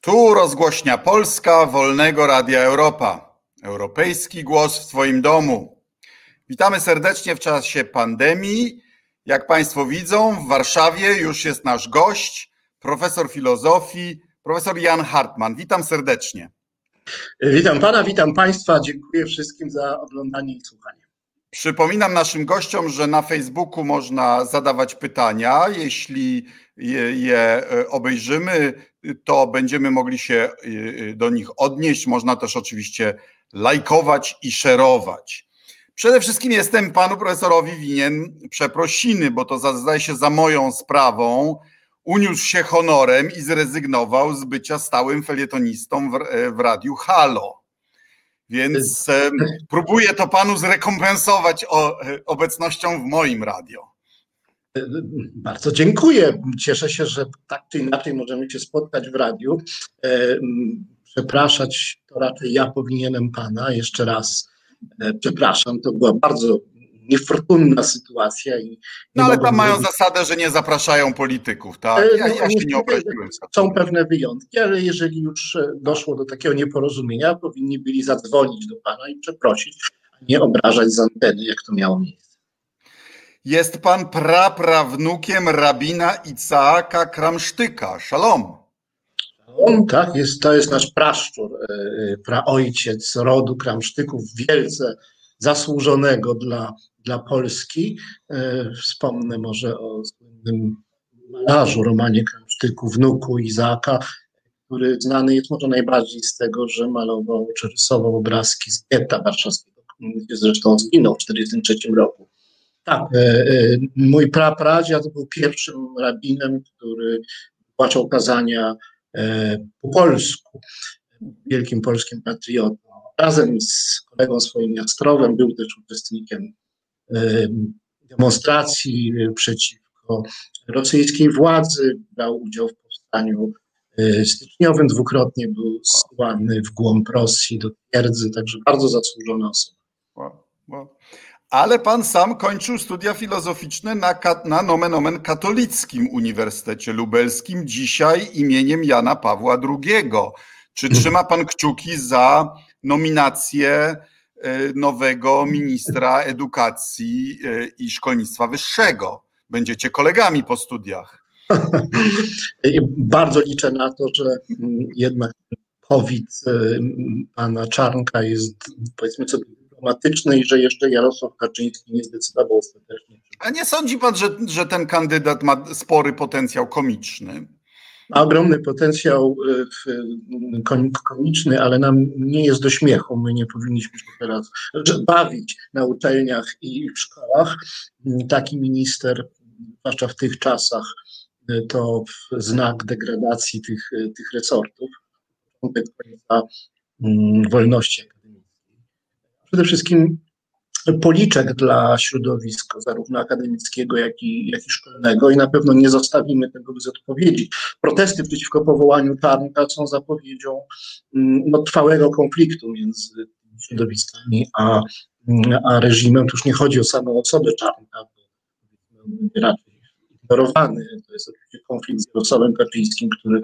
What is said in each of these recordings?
Tu rozgłośnia Polska Wolnego Radia Europa. Europejski głos w Twoim domu. Witamy serdecznie w czasie pandemii. Jak Państwo widzą, w Warszawie już jest nasz gość, profesor filozofii, profesor Jan Hartman. Witam serdecznie. Witam Pana, witam Państwa. Dziękuję wszystkim za oglądanie i słuchanie. Przypominam naszym gościom, że na Facebooku można zadawać pytania. Jeśli je, je e, obejrzymy, to będziemy mogli się e, e, do nich odnieść. Można też oczywiście lajkować i szerować. Przede wszystkim jestem panu profesorowi winien przeprosiny, bo to zdaje się za moją sprawą. Uniósł się honorem i zrezygnował z bycia stałym felietonistą w, w radiu Halo. Więc próbuję to panu zrekompensować obecnością w moim radio. Bardzo dziękuję. Cieszę się, że tak czy inaczej możemy się spotkać w radiu. E, przepraszać to raczej ja powinienem pana. Jeszcze raz e, przepraszam. To była bardzo niefortunna sytuacja. I no ale tam mają zasadę, że nie zapraszają polityków, tak? Ja, ja się nie obraziłem. Są pewne wyjątki, ale jeżeli już doszło do takiego nieporozumienia, powinni byli zadzwonić do pana i przeprosić, a nie obrażać z anteny, jak to miało miejsce. Jest pan praprawnukiem rabina Icaaka Kramsztyka. Szalom. On, tak, jest, to jest nasz praszczur, e, e, praojciec rodu Kramsztyków, wielce zasłużonego dla, dla Polski. E, wspomnę może o słynnym malarzu Romanie Kramsztyku, wnuku Izaaka, który znany jest może najbardziej z tego, że malował czy rysował obrazki z getta warszawskiego, zresztą zginął w 1943 roku. Tak, e, e, mój prapradziad był pierwszym rabinem, który płaczał kazania e, po polsku, wielkim polskim patriotą. Razem z kolegą swoim Jastrowem był też uczestnikiem demonstracji przeciwko rosyjskiej władzy, brał udział w powstaniu styczniowym, dwukrotnie był zsłany w głąb Rosji do twierdzy, także bardzo zasłużona osoba. Wow, wow ale pan sam kończył studia filozoficzne na, na nomen omen katolickim Uniwersytecie Lubelskim, dzisiaj imieniem Jana Pawła II. Czy trzyma pan kciuki za nominację e, nowego ministra edukacji e, i szkolnictwa wyższego? Będziecie kolegami po studiach. Bardzo liczę na to, że jednak COVID e, pana Czarnka jest, powiedzmy sobie, dyplomatyczne i że jeszcze Jarosław Kaczyński nie zdecydował ostatecznie. A nie sądzi pan, że, że ten kandydat ma spory potencjał komiczny? Ma ogromny potencjał e, komiczny, ale nam nie jest do śmiechu. My nie powinniśmy się teraz bawić na uczelniach i w szkołach. Taki minister, zwłaszcza w tych czasach, e, to znak degradacji tych, e, tych resortów. Wolności przede wszystkim policzek dla środowiska, zarówno akademickiego, jak i, jak i szkolnego, i na pewno nie zostawimy tego bez odpowiedzi. Protesty przeciwko powołaniu Czarnka są zapowiedzią mm, no, trwałego konfliktu między środowiskami a, a reżimem. Tu już nie chodzi o samą osobę Czarnka, bo raczej ignorowany. To jest oczywiście konflikt z Jarosławem Kaczyńskim, który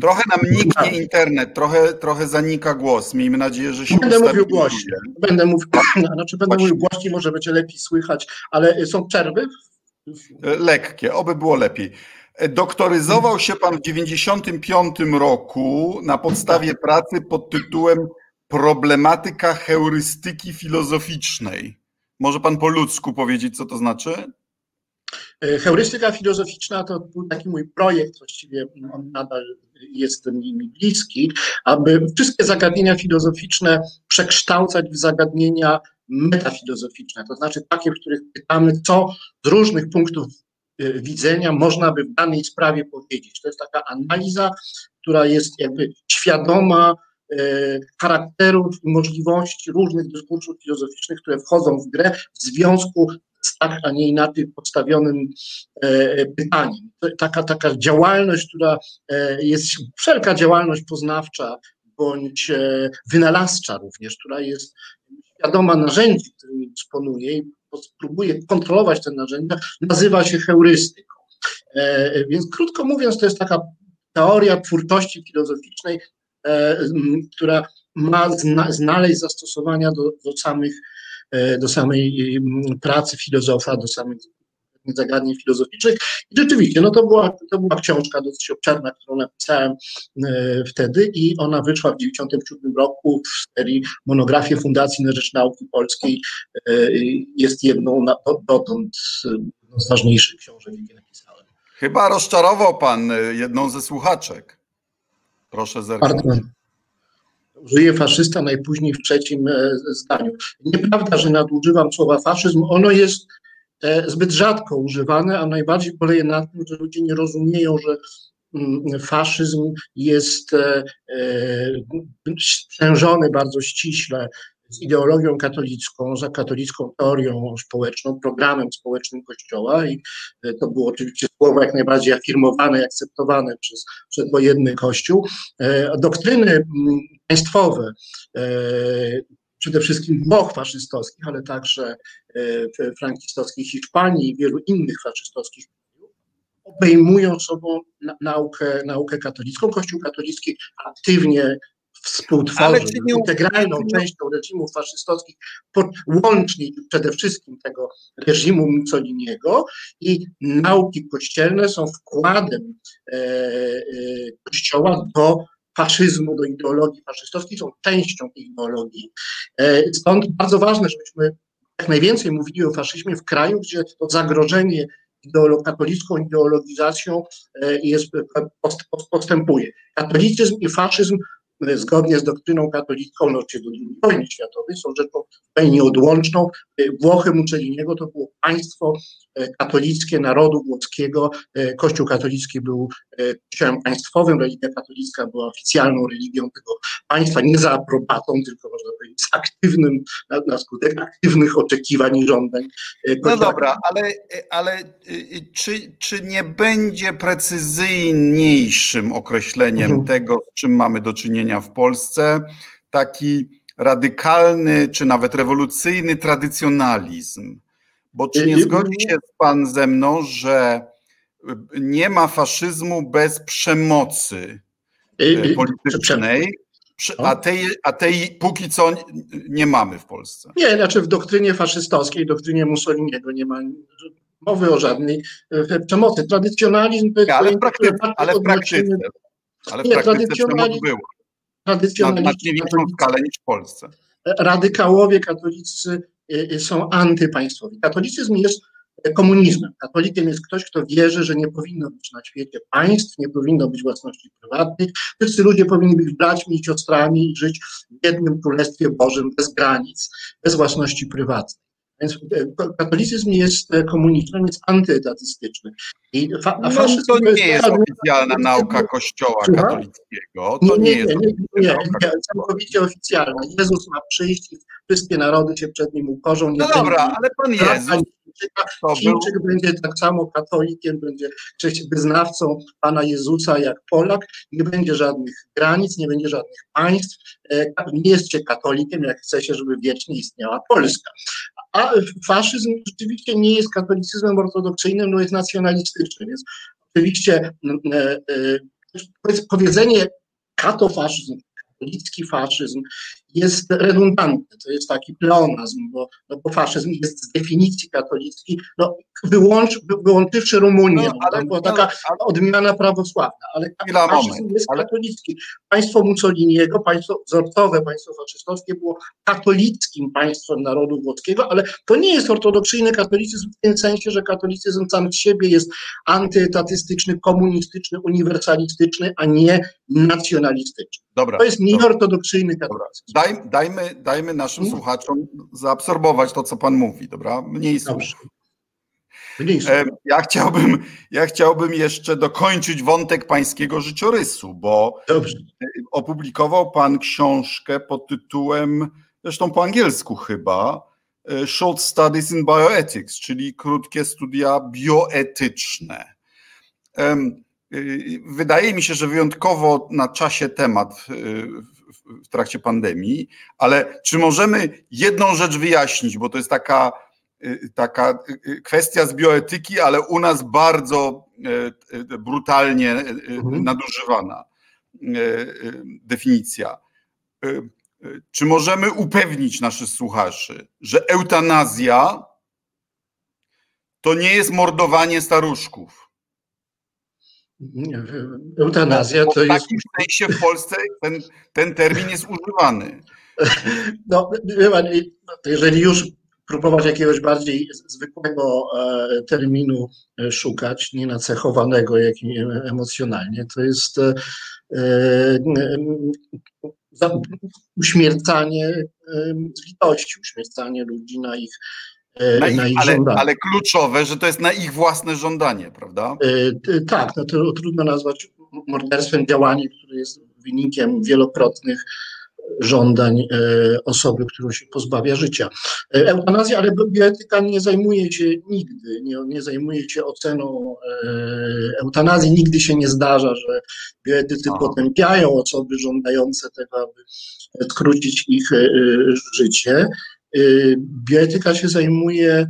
Trochę nam niknie internet, trochę, trochę zanika głos. Miejmy nadzieję, że się Będę mówił głośniej. Będę mówił, znaczy będę mówił głośniej, może będzie lepiej słychać, ale są przerwy? Lekkie, oby było lepiej. Doktoryzował się pan w 1995 roku na podstawie pracy pod tytułem Problematyka heurystyki filozoficznej. Może pan po ludzku powiedzieć, co to znaczy? E, heurystyka filozoficzna to był taki mój projekt, właściwie on nadal jest mi bliski, aby wszystkie zagadnienia filozoficzne przekształcać w zagadnienia metafilozoficzne, to znaczy takie, w których pytamy, co z różnych punktów e, widzenia można by w danej sprawie powiedzieć. To jest taka analiza, która jest jakby świadoma e, charakterów i możliwości różnych dyskursów filozoficznych, które wchodzą w grę w związku tak, a nie inaczej postawionym e, pytaniem. Taka, taka działalność, która e, jest, wszelka działalność poznawcza bądź e, wynalazcza również, która jest świadoma narzędzi, którymi dysponuje i próbuje kontrolować te narzędzia, nazywa się heurystyką. Więc krótko mówiąc, to jest taka teoria twórczości filozoficznej, która ma znaleźć zastosowania do, do samych do samej pracy filozofa, do samych zagadnień filozoficznych. I rzeczywiście, no to była, to była książka dosyć obszerna, którą napisałem e, wtedy i ona wyszła w 1997 roku w serii monografii Fundacji na Rzecz Nauki Polskiej. E, jest jedną na, dotąd z ważniejszych książek, jakie napisałem. Chyba rozczarował pan e, jedną ze słuchaczek. Proszę zerknąć. Pardon. Użyję faszysta najpóźniej w trzecim zdaniu. Nieprawda, że nadużywam słowa faszyzm. Ono jest E, zbyt rzadko używane, a najbardziej poleje na tym, że ludzie nie rozumieją, że mm, faszyzm jest e, e, sprzężony bardzo ściśle z ideologią katolicką, za katolicką teorią społeczną, programem społecznym Kościoła i to było oczywiście słowo jak najbardziej afirmowane akceptowane przez przedwojenny Kościół. Doktryny mm, państwowe przede wszystkim Włoch faszystowskich, ale także e, frankistowskiej Hiszpanii i wielu innych faszystowskich obejmują sobą naukę, naukę katolicką. Kościół katolicki aktywnie współtworzy integralną częścią reżimów faszystowskich, łącznie przede wszystkim tego reżimu Mussoliniego i nauki kościelne są wkładem e, e, Kościoła do faszyzmu, do ideologii faszystowskiej, są częścią tej ideologii. E, stąd bardzo ważne, żebyśmy jak najwięcej mówili o faszyzmie w kraju, gdzie to zagrożenie ideolo katolicką ideologizacją e, jest, postępuje. Katolicyzm i faszyzm zgodnie z doktryną katolicką no, do II wojny światowej są rzeczą zupełnie nieodłączną. Włochy Mussoliniego to było państwo e, katolickie narodu włoskiego. E, Kościół katolicki był e, kościołem państwowym, religia katolicka była oficjalną religią tego państwa, nie za aprobatą, tylko można powiedzieć z aktywnym, na, na skutek aktywnych oczekiwań i żądań. Kościoła. No dobra, ale, ale czy, czy nie będzie precyzyjniejszym określeniem mhm. tego, z czym mamy do czynienia w Polsce, taki radykalny czy nawet rewolucyjny tradycjonalizm. Bo czy nie zgodzi się pan ze mną, że nie ma faszyzmu bez przemocy politycznej, a tej, a tej póki co nie mamy w Polsce? Nie, znaczy w doktrynie faszystowskiej, doktrynie Mussoliniego nie ma mowy o żadnej przemocy. Tradycjonalizm. Ale w praktyce, ale w praktyce, ale w nie, praktyce było tradycjonaliści. Na, na większą skalę niż w Polsce. Radykałowie katolicy y, y, są antypaństwowi. Katolicyzm jest komunizmem. Katolikiem jest ktoś, kto wierzy, że nie powinno być na świecie państw, nie powinno być własności prywatnych. Wszyscy ludzie powinni być braćmi i siostrami i żyć w jednym królestwie Bożym bez granic, bez własności prywatnej. Więc e, katolicyzm jest e, komunistyczny, jest antyetatystyczny. I fa, no, to nie jest oficjalna nauka Kościoła katolickiego. To nie, jest nie, nie, nie, nie, całkowicie oficjalna. Jezus ma przyjść i wszystkie narody się przed nim ukorzą. No dobra, ale Pan Jezus Chińczyk będzie tak samo katolikiem, będzie wyznawcą Pana Jezusa jak Polak. Nie będzie żadnych granic, nie będzie żadnych państw. E, nie jesteście katolikiem, jak chce się, żeby wiecznie istniała Polska. A faszyzm rzeczywiście nie jest katolicyzmem ortodoksyjnym, no jest nacjonalistyczny, więc oczywiście e, e, powiedzenie katofaszyzm, katolicki faszyzm jest redundantny, to jest taki pleonazm, bo, no, bo faszyzm jest z definicji katolicki, no, wyłącz, wyłączywszy Rumunię, no, ale, była taka ale, odmiana prawosławna, ale faszyzm moment, jest ale... katolicki. Państwo Mussoliniego, państwo wzorcowe, państwo faszystowskie było katolickim państwem narodu włoskiego, ale to nie jest ortodoksyjny katolicyzm w tym sensie, że katolicyzm sam z siebie jest antyetatystyczny, komunistyczny, uniwersalistyczny, a nie nacjonalistyczny. Dobra, to jest nieortodoksyjny katolicyzm. Daj, dajmy, dajmy naszym hmm. słuchaczom zaabsorbować to, co Pan mówi, dobra? Mniej słów. Ja chciałbym, ja chciałbym jeszcze dokończyć wątek pańskiego życiorysu, bo Dobrze. opublikował pan książkę pod tytułem, zresztą po angielsku chyba, e, Short Studies in Bioethics, czyli krótkie studia bioetyczne. Y, wydaje mi się, że wyjątkowo na czasie temat y, w trakcie pandemii, ale czy możemy jedną rzecz wyjaśnić, bo to jest taka taka kwestia z bioetyki, ale u nas bardzo brutalnie mhm. nadużywana definicja. Czy możemy upewnić naszych słuchaczy, że eutanazja to nie jest mordowanie staruszków? Eutanazja to jest. W takim sensie w Polsce ten, ten termin jest używany. No, jeżeli już próbować jakiegoś bardziej zwykłego e, terminu e, szukać, nie nacechowanego jakim emocjonalnie, to jest e, uśmiercanie z litości, uśmiercanie ludzi na ich na ich, na ich ale, żądanie. Ale kluczowe, że to jest na ich własne żądanie, prawda? Tak, no to trudno nazwać morderstwem działanie, które jest wynikiem wielokrotnych żądań e, osoby, którą się pozbawia życia. E, eutanazja, ale bioetyka nie zajmuje się nigdy, nie, nie zajmuje się oceną e, eutanazji. Nigdy się nie zdarza, że bioetycy Aha. potępiają osoby żądające tego, aby skrócić ich życie. Bioetyka się zajmuje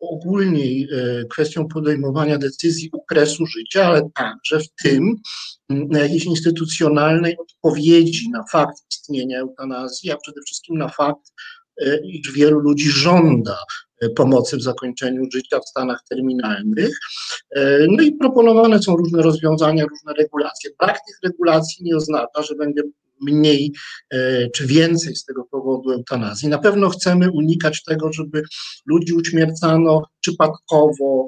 ogólniej kwestią podejmowania decyzji okresu życia, ale także w tym, na jakiejś instytucjonalnej odpowiedzi na fakt istnienia eutanazji, a przede wszystkim na fakt, iż wielu ludzi żąda pomocy w zakończeniu życia w stanach terminalnych. No i proponowane są różne rozwiązania, różne regulacje. Brak tych regulacji nie oznacza, że będzie mniej czy więcej z tego powodu eutanazji. Na pewno chcemy unikać tego, żeby ludzi uśmiercano przypadkowo,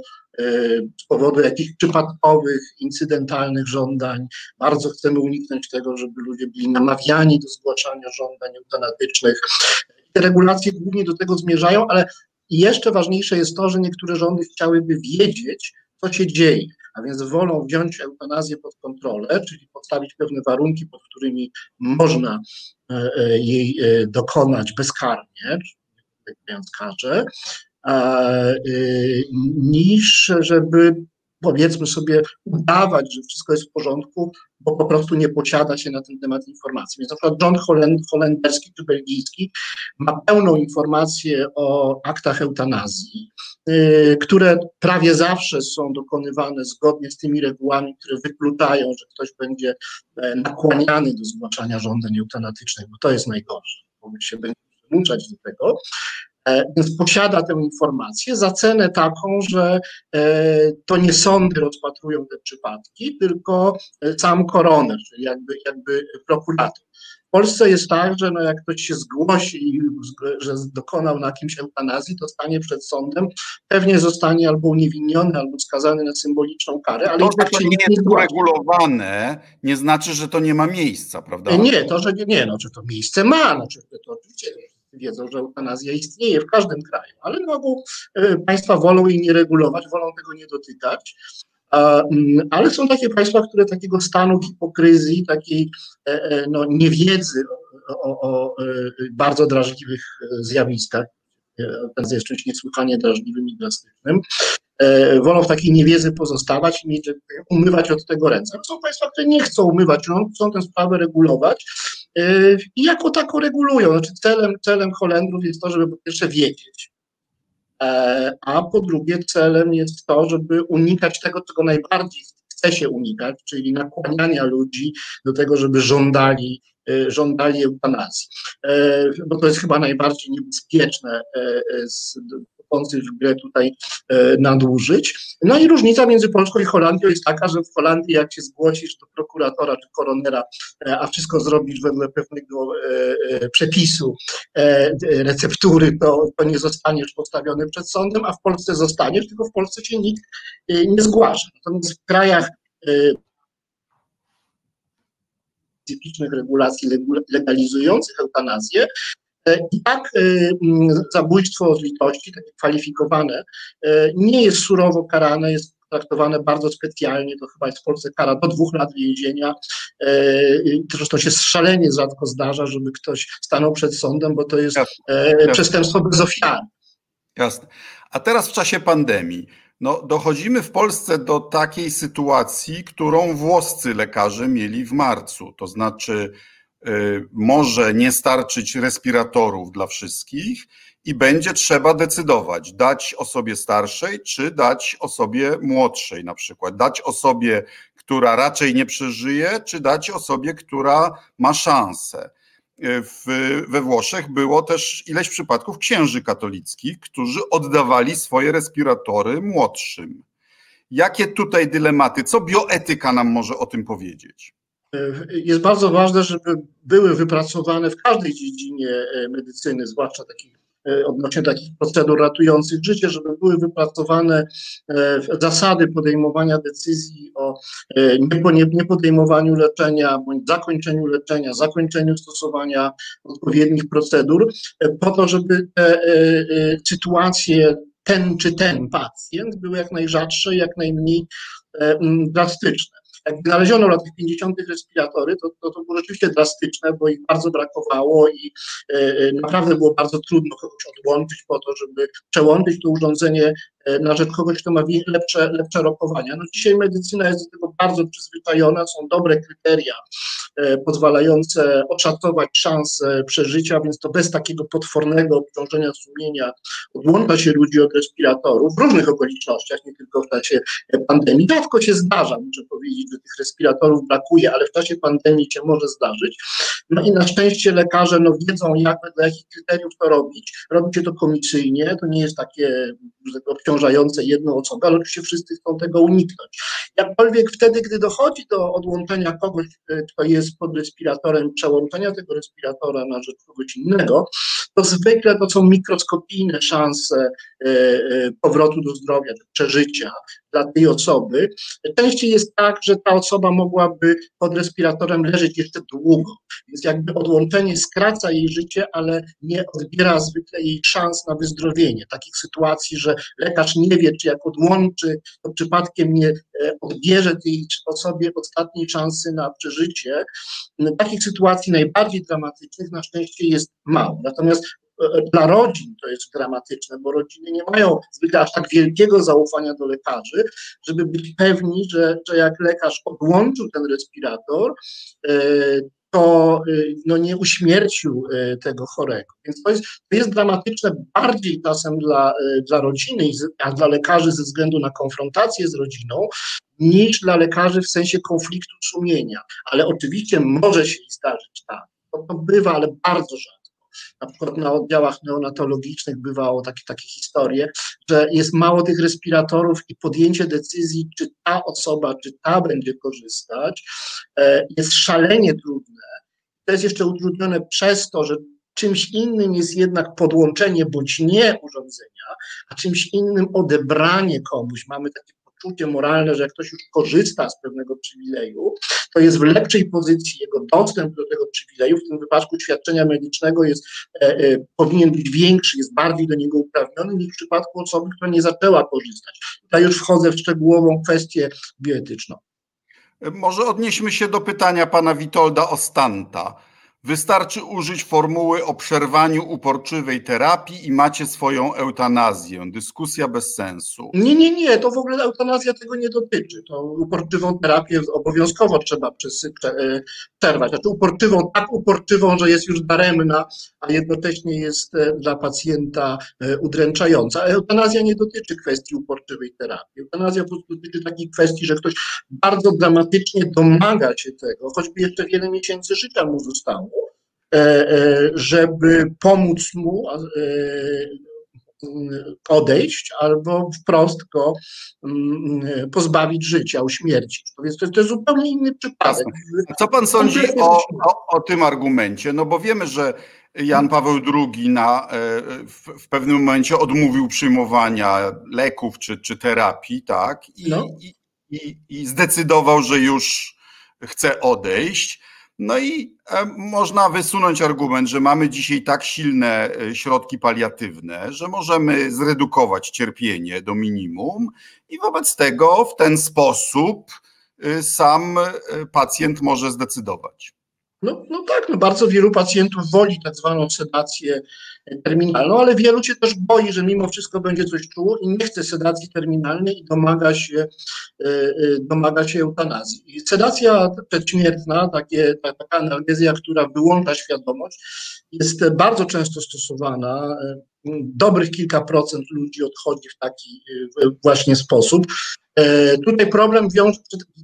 z powodu jakichś przypadkowych, incydentalnych żądań. Bardzo chcemy uniknąć tego, żeby ludzie byli namawiani do zgłaszania żądań eutanatycznych. Te regulacje głównie do tego zmierzają, ale jeszcze ważniejsze jest to, że niektóre rządy chciałyby wiedzieć, co się dzieje, a więc wolą wziąć eutanazję pod kontrolę, czyli postawić pewne warunki, pod którymi można e, e, jej e, dokonać bezkarnie, mówiąc karze, niż żeby powiedzmy sobie udawać, że wszystko jest w porządku, bo po prostu nie posiada się na ten temat informacji. Więc na przykład rząd holend, holenderski czy belgijski ma pełną informację o aktach eutanazji, yy, które prawie zawsze są dokonywane zgodnie z tymi regułami, które wykluczają, że ktoś będzie e, nakłaniany do zgłaszania żądań eutanatycznych, bo to jest najgorsze, bo się będzie przymuszać do tego. E, więc posiada tę informację za cenę taką, że e, to nie sądy rozpatrują te przypadki, tylko e, sam koroner, czyli jakby, jakby prokurator. W Polsce jest tak, że no jak ktoś się zgłosi, że dokonał na kimś eutanazji, to stanie przed sądem, pewnie zostanie albo uniewinniony, albo skazany na symboliczną karę, ale to, tak się nie jest uregulowane, nie znaczy, że to nie ma miejsca, prawda? Nie, to, że nie, nie no, czy to miejsce ma, no, czy to oczywiście wiedzą, że eutanazja istnieje w każdym kraju, ale mogą, e, państwa wolą jej nie regulować, wolą tego nie dotykać. Mm, ale są takie państwa, które takiego stanu hipokryzji, takiej e, e, no, niewiedzy o, o, bardzo drażliwych zjawiskach, eutanazja jest czymś niesłychanie drażliwym i drastycznym, wolą w takiej niewiedzy pozostawać i umywać od tego ręce. Są państwa, które nie chcą umywać rąk, chcą tę sprawę regulować, i jako tako regulują. Znaczy celem, celem Holendrów jest to, żeby po pierwsze wiedzieć, e, a po drugie celem jest to, żeby unikać tego, czego najbardziej chce się unikać, czyli nakłaniania ludzi do tego, żeby żądali, e, żądali eutanazji. Bo to jest chyba najbardziej niebezpieczne wchodzących w grę tutaj e, nadużyć. No i różnica między Polską i Holandią jest taka, że w Holandii jak się zgłosisz do prokuratora czy koronera, e, a wszystko zrobisz wedle pewnego e, przepisu, receptury, to, to nie zostaniesz postawiony przed sądem, a w Polsce zostaniesz, tylko w Polsce się nikt nie zgłasza. Natomiast w krajach specyficznych regulacji legalizujących eutanazję, I tak e, zabójstwo z litości, takie kwalifikowane, e, nie jest surowo karane, jest traktowane bardzo specjalnie, to chyba jest w Polsce kara do dwóch lat więzienia. Zresztą się szalenie rzadko zdarza, żeby ktoś stanął przed sądem, bo to jest Jasne. przestępstwo bez ofiary. Jasne. A teraz w czasie pandemii. No, dochodzimy w Polsce do takiej sytuacji, którą włoscy lekarze mieli w marcu. To znaczy, może nie starczyć respiratorów dla wszystkich i będzie trzeba decydować, dać osobie starszej, czy dać osobie młodszej na przykład, dać osobie, która raczej nie przeżyje, czy dać osobie, która ma szansę. W, we Włoszech było też ileś przypadków księży katolickich, którzy oddawali swoje respiratory młodszym. Jakie tutaj dylematy? Co bioetyka nam może o tym powiedzieć? Jest bardzo ważne, żeby były wypracowane w każdej dziedzinie e, medycyny, zwłaszcza takich e, odnośnie takich procedur ratujących życie, żeby były wypracowane e, zasady podejmowania decyzji o niepodejmowaniu leczenia bądź zakończeniu leczenia, zakończeniu stosowania odpowiednich procedur, po to, żeby te sytuacje ten czy ten pacjent były jak najrzadsze, jak najmniej drastyczne. Jak znaleziono lat 50. respiratory, to, to, to było rzeczywiście drastyczne, bo ich bardzo brakowało i e, e, naprawdę było bardzo trudno kogoś odłączyć po to, żeby przełączyć to urządzenie na rzecz kogoś, kto ma lepsze, lepsze rokowania. No dzisiaj medycyna jest do tego bardzo przyzwyczajona, są dobre kryteria e, pozwalające oszacować szanse przeżycia, więc to bez takiego potwornego obciążenia sumienia odłącza się ludzi od respiratorów w różnych okolicznościach, nie tylko w czasie pandemii. Rzadko się zdarza, muszę powiedzieć, że tych respiratorów brakuje, ale w czasie pandemii się może zdarzyć. No i na szczęście lekarze no, wiedzą, jak, dla jakich kryteriów to robić. Robi się to komisyjnie, to nie jest takie obciążenie obciążające jedną osobę, ale oczywiście wszyscy chcą tego uniknąć. Jakkolwiek wtedy, gdy dochodzi do odłączenia kogoś, e, kto jest pod respiratorem, przełączenia tego respiratora na rzecz kogoś innego, to zwykle to są mikroskopijne szanse e, e, powrotu do zdrowia, przeżycia dla tej osoby. Częściej jest tak, że ta osoba mogłaby pod respiratorem leżeć jeszcze długo, więc jakby odłączenie skraca jej życie, ale nie odbiera zwykle jej szans na wyzdrowienie. Takich sytuacji, że lekarz nie wie, czy jak odłączy, to przypadkiem nie odbierze tej osobie ostatniej szansy na przeżycie. Takich sytuacji najbardziej dramatycznych na szczęście jest mało. Natomiast e, dla rodzin to jest dramatyczne, bo rodziny nie mają zwykle aż tak wielkiego zaufania do lekarzy, żeby być pewni, że, że jak lekarz odłączył ten respirator, e, to y, no, nie uśmiercił y, tego chorego. Więc to jest, to jest dramatyczne bardziej czasem dla, y, dla rodziny, a dla lekarzy ze względu na konfrontację z rodziną, niż dla lekarzy w sensie konfliktu sumienia. Ale oczywiście może się zdarzyć tak. To, to bywa, ale bardzo rzadko na przykład na oddziałach neonatologicznych bywało takie, takie historie, że jest mało tych respiratorów i podjęcie decyzji, czy ta osoba, czy ta będzie korzystać, e, jest szalenie trudne. To jest jeszcze utrudnione przez to, że czymś innym jest jednak podłączenie bądź nie urządzenia, a czymś innym odebranie komuś. Mamy takie poczucie moralne, że jak ktoś już korzysta z pewnego przywileju, to jest w lepszej pozycji. Jego dostęp do tego przywileju, w tym wypadku świadczenia medycznego, jest, e, e, powinien być większy, jest bardziej do niego uprawniony niż w przypadku osoby, która nie zaczęła korzystać. Tutaj już wchodzę w szczegółową kwestię bioetyczną. Może odnieśmy się do pytania pana Witolda Ostanta. Wystarczy użyć formuły o przerwaniu uporczywej terapii i macie swoją eutanazję. Dyskusja bez sensu. Nie, nie, nie, to w ogóle eutanazja tego nie dotyczy. To uporczywą terapię obowiązkowo trzeba e, przerwać. Znaczy uporczywą, tak uporczywą, że jest już daremna, a jednocześnie jest e, dla pacjenta e, udręczająca. Eutanazja nie dotyczy kwestii uporczywej terapii. Eutanazja po prostu dotyczy takich kwestii, że ktoś bardzo dramatycznie domaga się tego, choćby jeszcze wiele miesięcy życia mu zostało żeby pomóc mu e, odejść albo wprost go mm, pozbawić życia, uśmiercić. To jest, to jest zupełnie inny przypadek. Co pan sądzi o, o, o, tym argumencie? No bo wiemy, że Jan Paweł II na, w, w pewnym momencie odmówił przyjmowania leków czy, czy terapii, tak? I, no. i, i, i zdecydował, że już chce odejść. No i e, można wysunąć argument, że mamy dzisiaj tak silne e, środki paliatywne, że możemy zredukować cierpienie do minimum i wobec tego w ten sposób e, sam pacjent może zdecydować. No, no tak, no bardzo wielu pacjentów woli tak zwaną sedację terminalną, ale wielu się też boi, że mimo wszystko będzie coś czuło i nie chce sedacji terminalnej i domaga się, e, e, domaga się eutanazji. I sedacja przedśmiertna, takie, taka analgezja, która wyłącza świadomość, jest bardzo często stosowana. Dobrych kilka procent ludzi odchodzi w taki właśnie sposób. E, tutaj problem wiąże,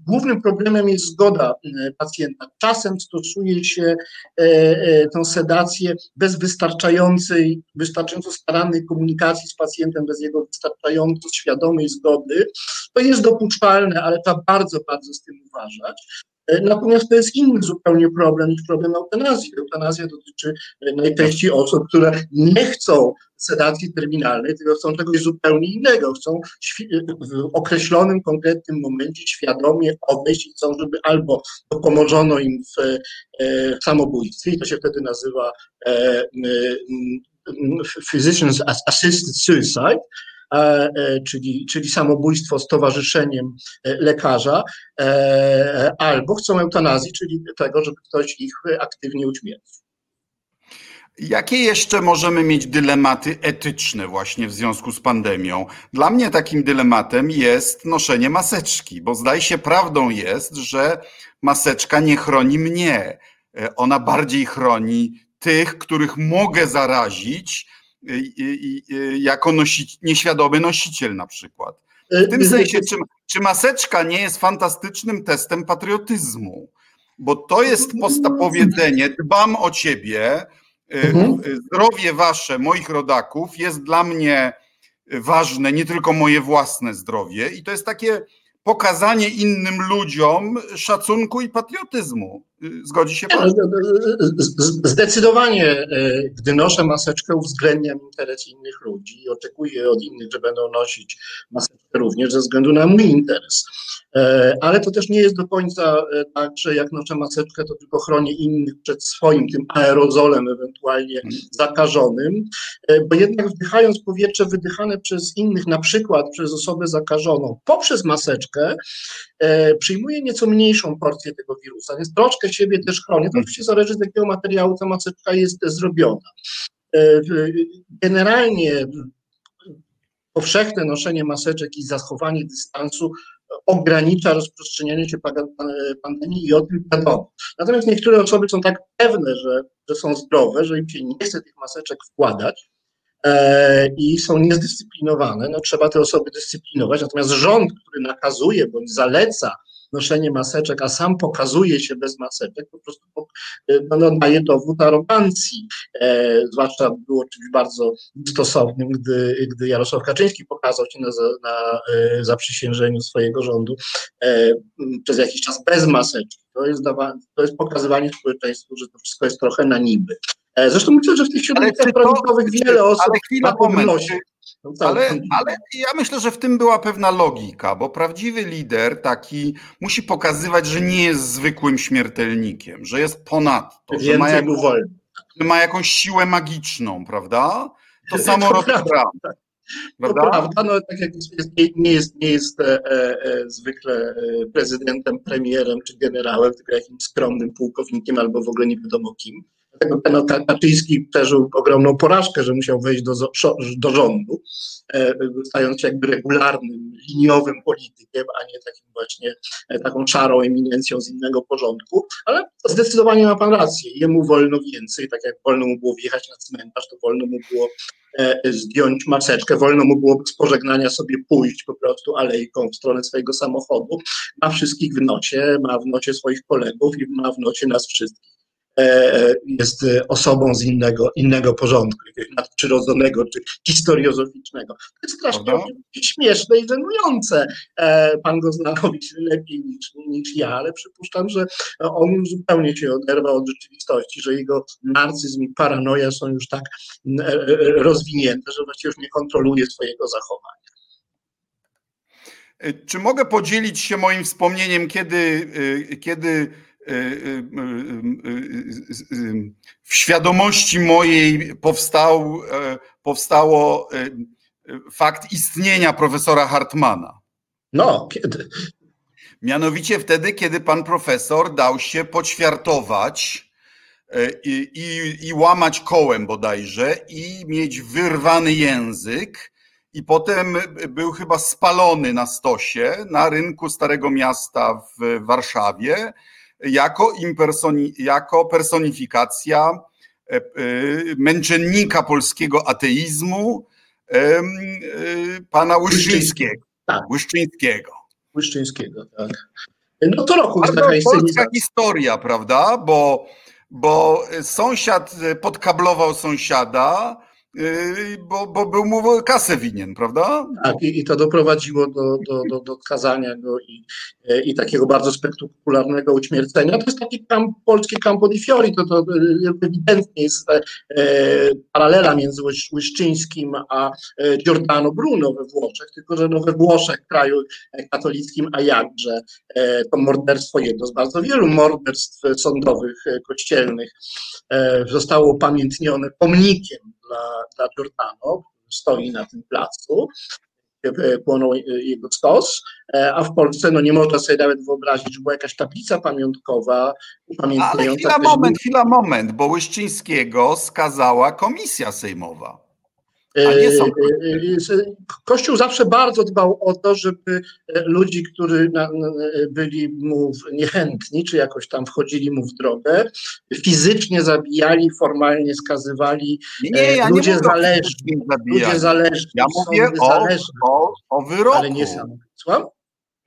głównym problemem jest zgoda e, pacjenta. Czasem stosuje się e, tą sedację bez wystarczającej, wystarczająco starannej komunikacji z pacjentem, bez jego wystarczająco świadomej zgody. To jest dopuszczalne, ale trzeba bardzo, bardzo z tym uważać. Natomiast to jest inny zupełnie problem niż problem eutanazji. Eutanazja dotyczy najczęściej osób, które nie chcą sedacji terminalnej, tylko chcą czegoś zupełnie innego. Chcą w określonym, konkretnym momencie świadomie odejść i chcą, żeby albo pomożono im w, e, w samobójstwie, to się wtedy nazywa e, e, Physicians Assisted Suicide, czyli, czyli samobójstwo z towarzyszeniem lekarza, albo chcą eutanazji, czyli tego, żeby ktoś ich aktywnie uśmiercił. Jakie jeszcze możemy mieć dylematy etyczne właśnie w związku z pandemią? Dla mnie takim dylematem jest noszenie maseczki, bo zdaje się prawdą jest, że maseczka nie chroni mnie. E, ona bardziej chroni tych, których mogę zarazić e, jako nosi, nieświadomy nosiciel na przykład. W tym sensie, czy, czy maseczka nie jest fantastycznym testem patriotyzmu? Bo to jest powiedzenie, dbam o ciebie, Y, mhm. Zdrowie wasze, moich rodaków, jest dla mnie ważne, nie tylko moje własne zdrowie, i to jest takie pokazanie innym ludziom szacunku i patriotyzmu. Y, zgodzi się pan? Zdecydowanie, y, gdy noszę maseczkę, uwzględniam interes innych ludzi i oczekuję od innych, że będą nosić maseczkę również ze względu na mój interes. E, ale to też nie jest do końca e, tak, że jak noszę maseczkę, to tylko chronię innych przed swoim tym aerozolem ewentualnie mhm. zakażonym, e, bo jednak wdychając powietrze wydychane przez innych, na przykład przez osobę zakażoną poprzez maseczkę, przyjmuję nieco mniejszą porcję tego wirusa, więc troszkę siebie też chronię. To oczywiście zależy z jakiego materiału ta maseczka jest zrobiona. Generalnie powszechne noszenie maseczek i zachowanie dystansu ogranicza rozprzestrzenianie się pandemii i o tym. Natomiast niektóre osoby są tak pewne, że, że są zdrowe, że im się nie chce tych maseczek wkładać e, i są niezdyscyplinowane. No, trzeba te osoby dyscyplinować. Natomiast rząd, który nakazuje bądź zaleca noszenie maseczek, a sam pokazuje się bez maseczek, po prostu e, no, no, daje dowód arogancji. E, zwłaszcza było czymś bardzo stosownym, gdy, gdy Jarosław Kaczyński pokazał się na, na e, zaprzysiężeniu swojego rządu e, przez jakiś czas bez maseczki. To jest, dawa, to jest pokazywanie społeczeństwu, że to wszystko jest trochę na niby. E, zresztą myślę, że w tych środowiskach prawicowych wiele osób ale chwila, ma moment. Ale, ale ja myślę, że w tym była pewna logika, bo prawdziwy lider taki musi pokazywać, że nie jest zwykłym śmiertelnikiem, że jest ponadto, że ma, jakąś, że ma jakąś siłę magiczną, prawda? To samo robi. Prawda? To prawda, no tak jak jest, nie jest, nie jest e, e, e zwykle e, prezydentem, premierem czy generałem, tylko jakimś skromnym pułkownikiem albo w ogóle nie wiadomo kim. Dlatego ten Kaczyński przeżył ogromną porażkę, że musiał wejść do, do rządu, e, stając się jakby regularnym, liniowym politykiem, a nie takim właśnie e, taką szarą eminencją z innego porządku, ale zdecydowanie ma pan rację. Jemu wolno więcej, tak jak wolno mu było wjechać na cmentarz, to wolno mu było e, zdjąć maseczkę, wolno mu było z pożegnania sobie pójść po prostu alejką w stronę swojego samochodu. Ma wszystkich w nocie, ma w nocie swoich kolegów i ma w nocie nas wszystkich. E, jest osobą z innego, innego porządku, jakiegoś nadprzyrodzonego czy historiozoficznego. To jest strasznie śmieszne i żenujące. E, pan go zna lepiej niż, niż ja, ale przypuszczam, że on już zupełnie się oderwał od rzeczywistości, że jego narcyzm i paranoja są już tak e, rozwinięte, że właściwie już nie kontroluje swojego zachowania. Czy mogę podzielić się moim wspomnieniem, kiedy, kiedy w świadomości mojej powstał, e, powstało e, fakt istnienia profesora Hartmana. No, kiedy? Mianowicie wtedy, kiedy pan profesor dał się poćwiartować i, i, i łamać kołem bodajże i mieć wyrwany język i potem był chyba spalony na stosie na rynku Starego Miasta w Warszawie jako, impersoni, jako personifikacja e, e, męczennika polskiego ateizmu e, pana Łyszczyńskiego. Tak. Łyszczyńskiego. Łyszczyńskiego, tak. No to roku taka polska historia, prawda? Bo, bo sąsiad podkablował sąsiada, bo, bo był mu kasę winien, prawda? Tak, i, i to doprowadziło do, do, do, do skazania go i, i takiego bardzo spektakularnego uśmiercenia. To jest taki kamp, polski Campo di Fiori, to, to ewidentnie jest e, paralela między Łyszczyńskim a e, Giordano Bruno we Włoszech, tylko że no we Włoszech, kraju katolickim, a jakże e, to morderstwo, jedno z bardzo wielu morderstw sądowych, e, kościelnych, e, zostało upamiętnione pomnikiem dla, dla Giordano, który stoi na tym placu, płonął jego stos, a w Polsce no nie można sobie nawet wyobrazić, że była jakaś tablica pamiątkowa upamiętniająca... Ale chwila, moment, chwila, moment, bo Łyszczyńskiego skazała komisja sejmowa. E, e, e, Kościół zawsze bardzo dbał o to, żeby ludzi, którzy byli mu niechętni, czy jakoś tam wchodzili mu w drogę, fizycznie zabijali, formalnie skazywali. Nie, nie ja ludzie nie zależni. Ludzie zależni. Ja mówię o, o, o wyroku. Ale nie sam. Słucham?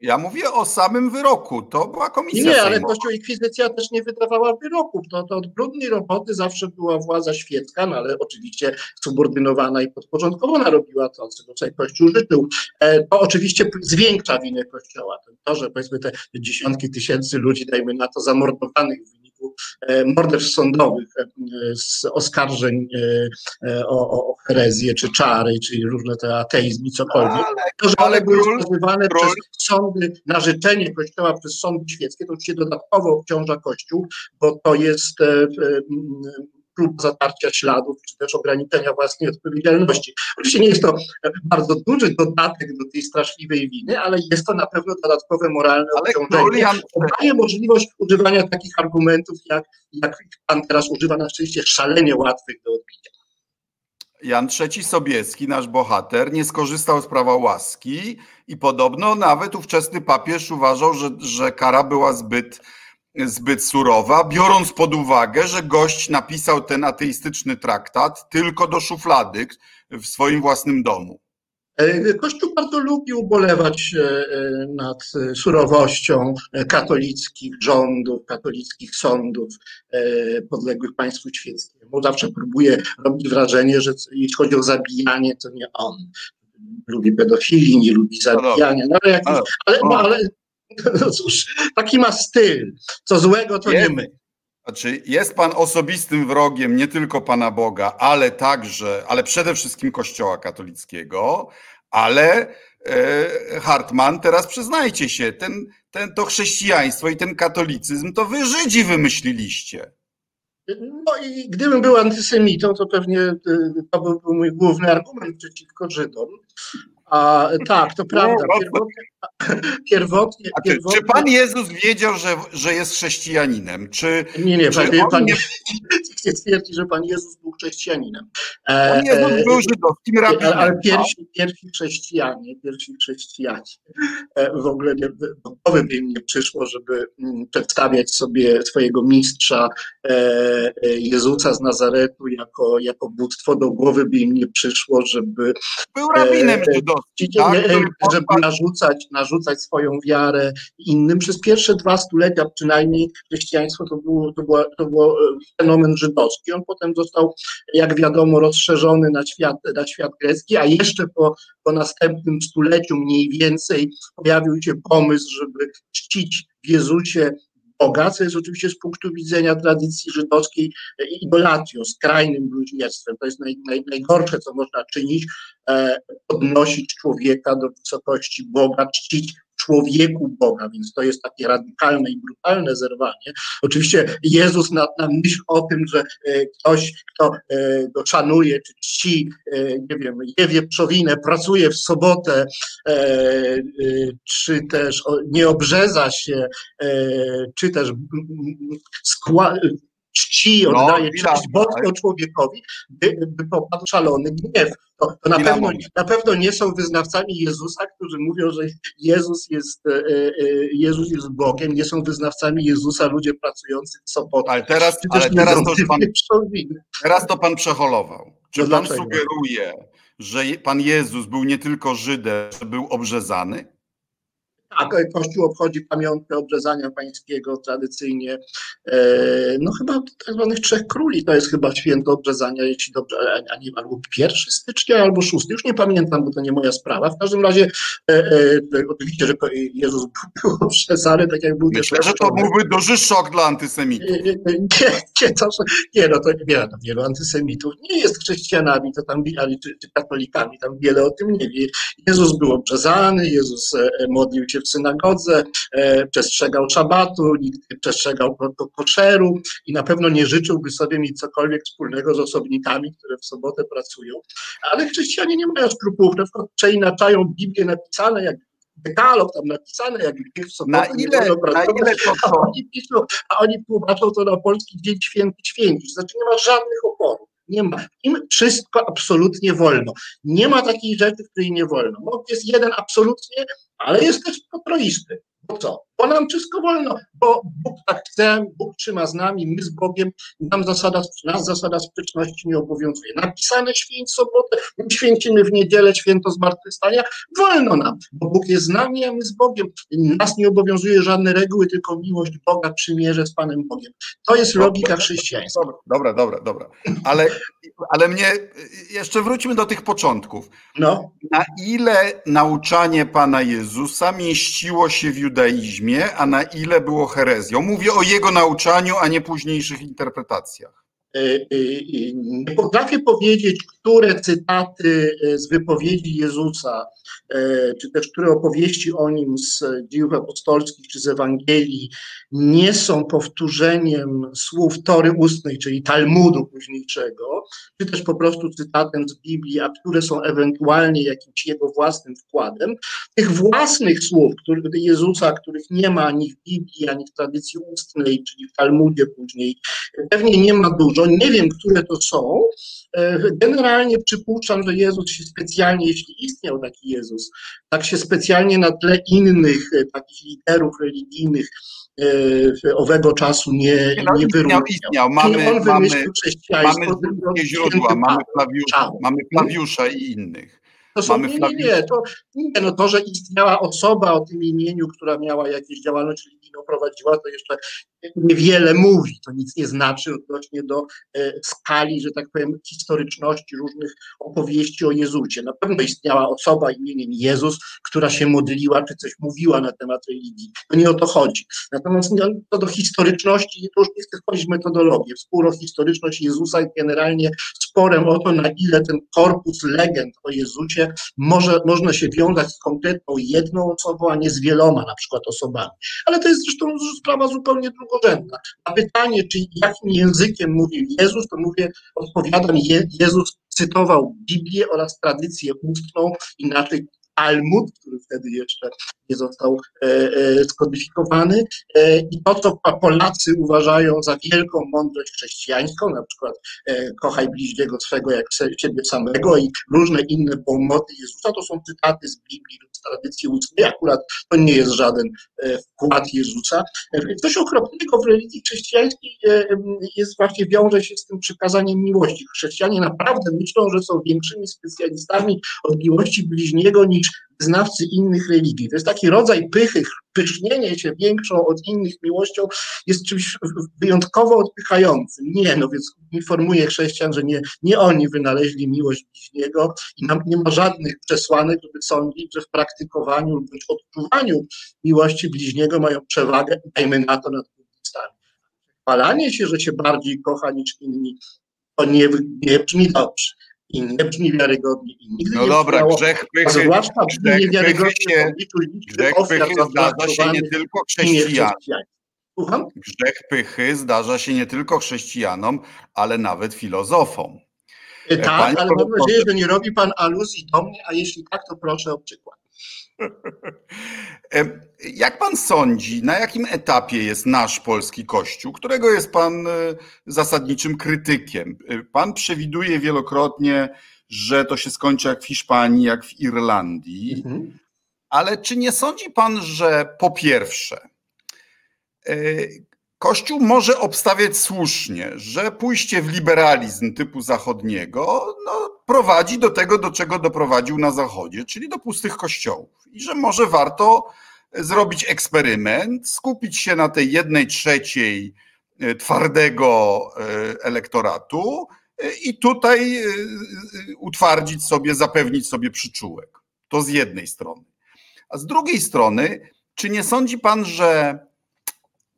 Ja mówię o samym wyroku. To była komisja. Nie, ale Kościół Inkwizycja też nie wydawała wyroków. To, to od brudnej roboty zawsze była władza świecka, no ale oczywiście subordynowana i podporządkowana robiła to, czego tutaj Kościół życzył. E, to oczywiście zwiększa winę Kościoła. To, że powiedzmy te dziesiątki tysięcy ludzi, dajmy na to, zamordowanych w wyniku morderstw sądowych, e, z oskarżeń o, o herezję, czy czary, czy różne te ateizmy, cokolwiek. To, że one były skazywane przez sądy, na życzenie Kościoła przez sądy świeckie, to oczywiście dodatkowo obciąża Kościół, bo to jest prób zatarcia śladów, czy też ograniczenia własnej odpowiedzialności. Oczywiście nie jest to bardzo duży dodatek do tej straszliwej winy, ale jest to na pewno dodatkowe moralne ale obciążenie. Daje możliwość używania takich argumentów, jak, jak pan teraz używa na szczęście szalenie łatwych do odbicia. Jan III Sobieski, nasz bohater, nie skorzystał z prawa łaski i podobno nawet ówczesny papież uważał, że, że kara była zbyt zbyt surowa, biorąc pod uwagę, że gość napisał ten ateistyczny traktat tylko do szuflady w swoim własnym domu. E, Kościół bardzo lubi ubolewać e, e, nad surowością katolickich rządów, katolickich sądów podległych państwu świeckiemu. Zawsze próbuje robić wrażenie, że jeśli chodzi o zabijanie, to nie on. Lubi pedofilii, nie lubi no zabijania. No ale, jakiś, ale, no, ale no cóż, taki ma styl. Co złego to nie my. Znaczy, jest pan osobistym wrogiem nie tylko Pana Boga, ale także, ale przede wszystkim Kościoła katolickiego, ale e, Hartman, teraz przyznajcie się, ten, ten, to chrześcijaństwo i ten katolicyzm to wy Żydzi wymyśliliście. No i gdybym był antysemitą, to pewnie e, to byłby mój główny argument przeciwko Żydom. A, tak, to prawda. Pierwotnie, pierwotnie, pierwotnie... Czy Pan Jezus wiedział, że, że jest chrześcijaninem? Czy, nie, nie, czy pan, pan nie... nie twierdzi, że Pan Jezus był chrześcijaninem. Pan Jezus e, był żydowskim rabinem. Ale pierwsi, pierwsi chrześcijanie, pierwsi chrześcijanie, e, w ogóle nie, do głowy by im nie przyszło, żeby mm, przedstawiać sobie swojego mistrza e, Jezusa z Nazaretu jako, jako bóstwo. Do głowy by im nie przyszło, żeby... Był rabinem żydowskim tak, żeby narzucać, narzucać swoją wiarę innym. Przez pierwsze dwa stulecia przynajmniej chrześcijaństwo to, było, to, było, to było e, fenomen żydowski. On potem został, jak wiadomo, rozszerzony na świat, na świat grecki, a jeszcze po, po następnym stuleciu mniej więcej pojawił się pomysł, żeby czcić w Jezusie Boga, co jest oczywiście z punktu widzenia tradycji żydowskiej idolatią, skrajnym bluźnierstwem. To jest naj, naj, najgorsze, co można czynić, e, podnosić człowieka do wysokości Boga, czcić człowieku Boga, więc to jest takie radykalne i brutalne zerwanie. Oczywiście Jezus na, na myśl o tym, że e, ktoś, kto e, go szanuje, czy czci, e, nie wiem, je wieprzowinę, pracuje w sobotę, czy też nie obrzeza się, czy też skła czci, No, oddaje chwila, cześć człowiekowi, by, by popadł szalony gniew. To, to na, pewno, na pewno nie są wyznawcami Jezusa, którzy mówią, że Jezus jest, e, e, Jezus jest Bogiem, nie są wyznawcami Jezusa ludzie pracujący w sobotę. Ale teraz, ale teraz, to, pan, teraz to pan przeholował. Czy No pan dlaczego? sugeruje, że pan Jezus był nie tylko Żydem, że był obrzezany? Tak, Kościół obchodzi pamiątkę obrzezania pańskiego tradycyjnie. E, no chyba tak zwanych trzech króli to jest chyba święto obrzezania, jeśli dobrze, a nie albo 1 stycznia, albo 6, już nie pamiętam, bo to nie moja sprawa. W każdym razie e, e, oczywiście, że Jezus był obrzezany, tak jak był Myślę, też że to byłby duży szok dla antysemitów. Nie, nie, to, nie, no to nie no, wielu antysemitów nie jest chrześcijanami, to tam, ale czy, czy katolikami, tam wiele o tym nie wie. Jezus był obrzezany, Jezus modlił się w synagodze, e, przestrzegał szabatu, przestrzegał ko- ko- koszeru i na pewno nie życzyłby sobie mieć cokolwiek wspólnego z osobnikami, które w sobotę pracują. Ale chrześcijanie nie mają skrupułów, na przykład przeinaczają Biblię napisane jak dekalog tam napisane, jak w sobotę Na ile, na ile to, a oni piszą, a oni tłumaczą to na polski dzień święty święci. Znaczy nie ma żadnych oporów. Nie ma. Im wszystko absolutnie wolno. Nie ma takiej rzeczy, której nie wolno. No, jest jeden absolutnie, ale jest też potroisty. Bo co? Bo nam wszystko wolno, bo Bóg tak chce, Bóg trzyma z nami, my z Bogiem, nam zasada, nas zasada sprzeczności nie obowiązuje. Napisane święć sobotę, my święcimy w niedzielę święto zmartwychwstania, wolno nam, bo Bóg jest z nami, a my z Bogiem. Nas nie obowiązuje żadne reguły, tylko miłość Boga, przymierze z Panem Bogiem. To jest logika chrześcijańska. Dobra, dobra, dobra. Ale, ale mnie, jeszcze wróćmy do tych początków. No, Na ile nauczanie Pana Jezusa mieściło się w judaizmie, a na ile było herezją? Mówię o jego nauczaniu, a nie późniejszych interpretacjach. Y, y, Nie potrafię powiedzieć, które cytaty y, z wypowiedzi Jezusa, czy też które opowieści o nim z dziejów apostolskich czy z Ewangelii nie są powtórzeniem słów Tory ustnej, czyli Talmudu późniejszego, czy też po prostu cytatem z Biblii, a które są ewentualnie jakimś jego własnym wkładem. Tych własnych słów, które, Jezusa, których nie ma ani w Biblii, ani w tradycji ustnej, czyli w Talmudzie później, pewnie nie ma dużo. Nie wiem, które to są. E, Generalnie przypuszczam, że Jezus się specjalnie, jeśli istniał taki Jezus, tak się specjalnie na tle innych e, takich liderów religijnych e, owego czasu nie, No, nie istniał, istniał. Mamy, on mamy, mamy źródła, mamy. Flawiusza, mamy Flawiusza i innych. To są, Mamy nie, nie, nie, to, nie, no to, że istniała osoba o tym imieniu, która miała jakieś działalność religijną, prowadziła, to jeszcze niewiele mówi, to nic nie znaczy odnośnie do e, skali, że tak powiem, historyczności różnych opowieści o Jezusie. Na pewno istniała osoba imieniem Jezus, która się modliła, czy coś mówiła na temat religii. To nie o to chodzi. Natomiast nie, to do historyczności, to już nie chcę wchodzić w metodologię. Współhistoryczność Jezusa jest generalnie sporem o to, na ile ten korpus legend o Jezusie może, można się wiązać z konkretną jedną osobą, a nie z wieloma na przykład osobami. Ale to jest zresztą sprawa zupełnie drugorzędna. Na pytanie, czy jakim językiem mówił Jezus, to mówię, odpowiadam, Je, Jezus cytował Biblię oraz tradycję ustną, inaczej Talmud, który wtedy jeszcze nie został e, e, skodyfikowany. E, I to, co Polacy uważają za wielką mądrość chrześcijańską, na przykład e, kochaj bliźniego swego jak siebie samego i różne inne pomoty Jezusa, to są cytaty z Biblii tradycji ustnej. Akurat to nie jest żaden e, wkład Jezusa. E, Coś okropnego w religii chrześcijańskiej e, jest właśnie, wiąże się z tym przykazaniem miłości. Chrześcijanie naprawdę myślą, że są większymi specjalistami od miłości bliźniego niż znawcy innych religii. To jest taki rodzaj pychy, pysznienie się większą od innych miłością jest czymś wyjątkowo odpychającym. Nie, no więc informuję chrześcijan, że nie, nie oni wynaleźli miłość bliźniego i nam nie ma żadnych przesłanek, żeby sądzić, że w praktykowaniu lub odczuwaniu miłości bliźniego mają przewagę, dajmy na to nad budystami. Chwalanie się, że się bardziej kocha niż inni, to nie, nie brzmi dobrze i nie brzmi wiarygodnie i nigdy No nie dobra, brzmiało, grzech pychy, zwłaszcza brzmi grzech niewiarygodnie w obliczu liczby grzech ofiar pychy zdarza się nie tylko chrześcijanom. Słucham? Grzech pychy zdarza się nie tylko chrześcijanom, ale nawet filozofom. E, Tak, Panie ale mam nadzieję, że nie robi pan aluzji do mnie, a jeśli tak, to proszę o przykład. Jak pan sądzi, na jakim etapie jest nasz polski kościół, którego jest pan e, zasadniczym krytykiem? E, pan przewiduje wielokrotnie, że to się skończy jak w Hiszpanii, jak w Irlandii. Mhm. Ale czy nie sądzi pan, że po pierwsze, e, Kościół może obstawiać słusznie, że pójście w liberalizm typu zachodniego no, prowadzi do tego, do czego doprowadził na Zachodzie, czyli do pustych kościołów. I że może warto zrobić eksperyment, skupić się na tej jednej trzeciej e, twardego e, elektoratu e, i tutaj utwardzić sobie, zapewnić sobie przyczółek. To z jednej strony. A z drugiej strony, czy nie sądzi pan, że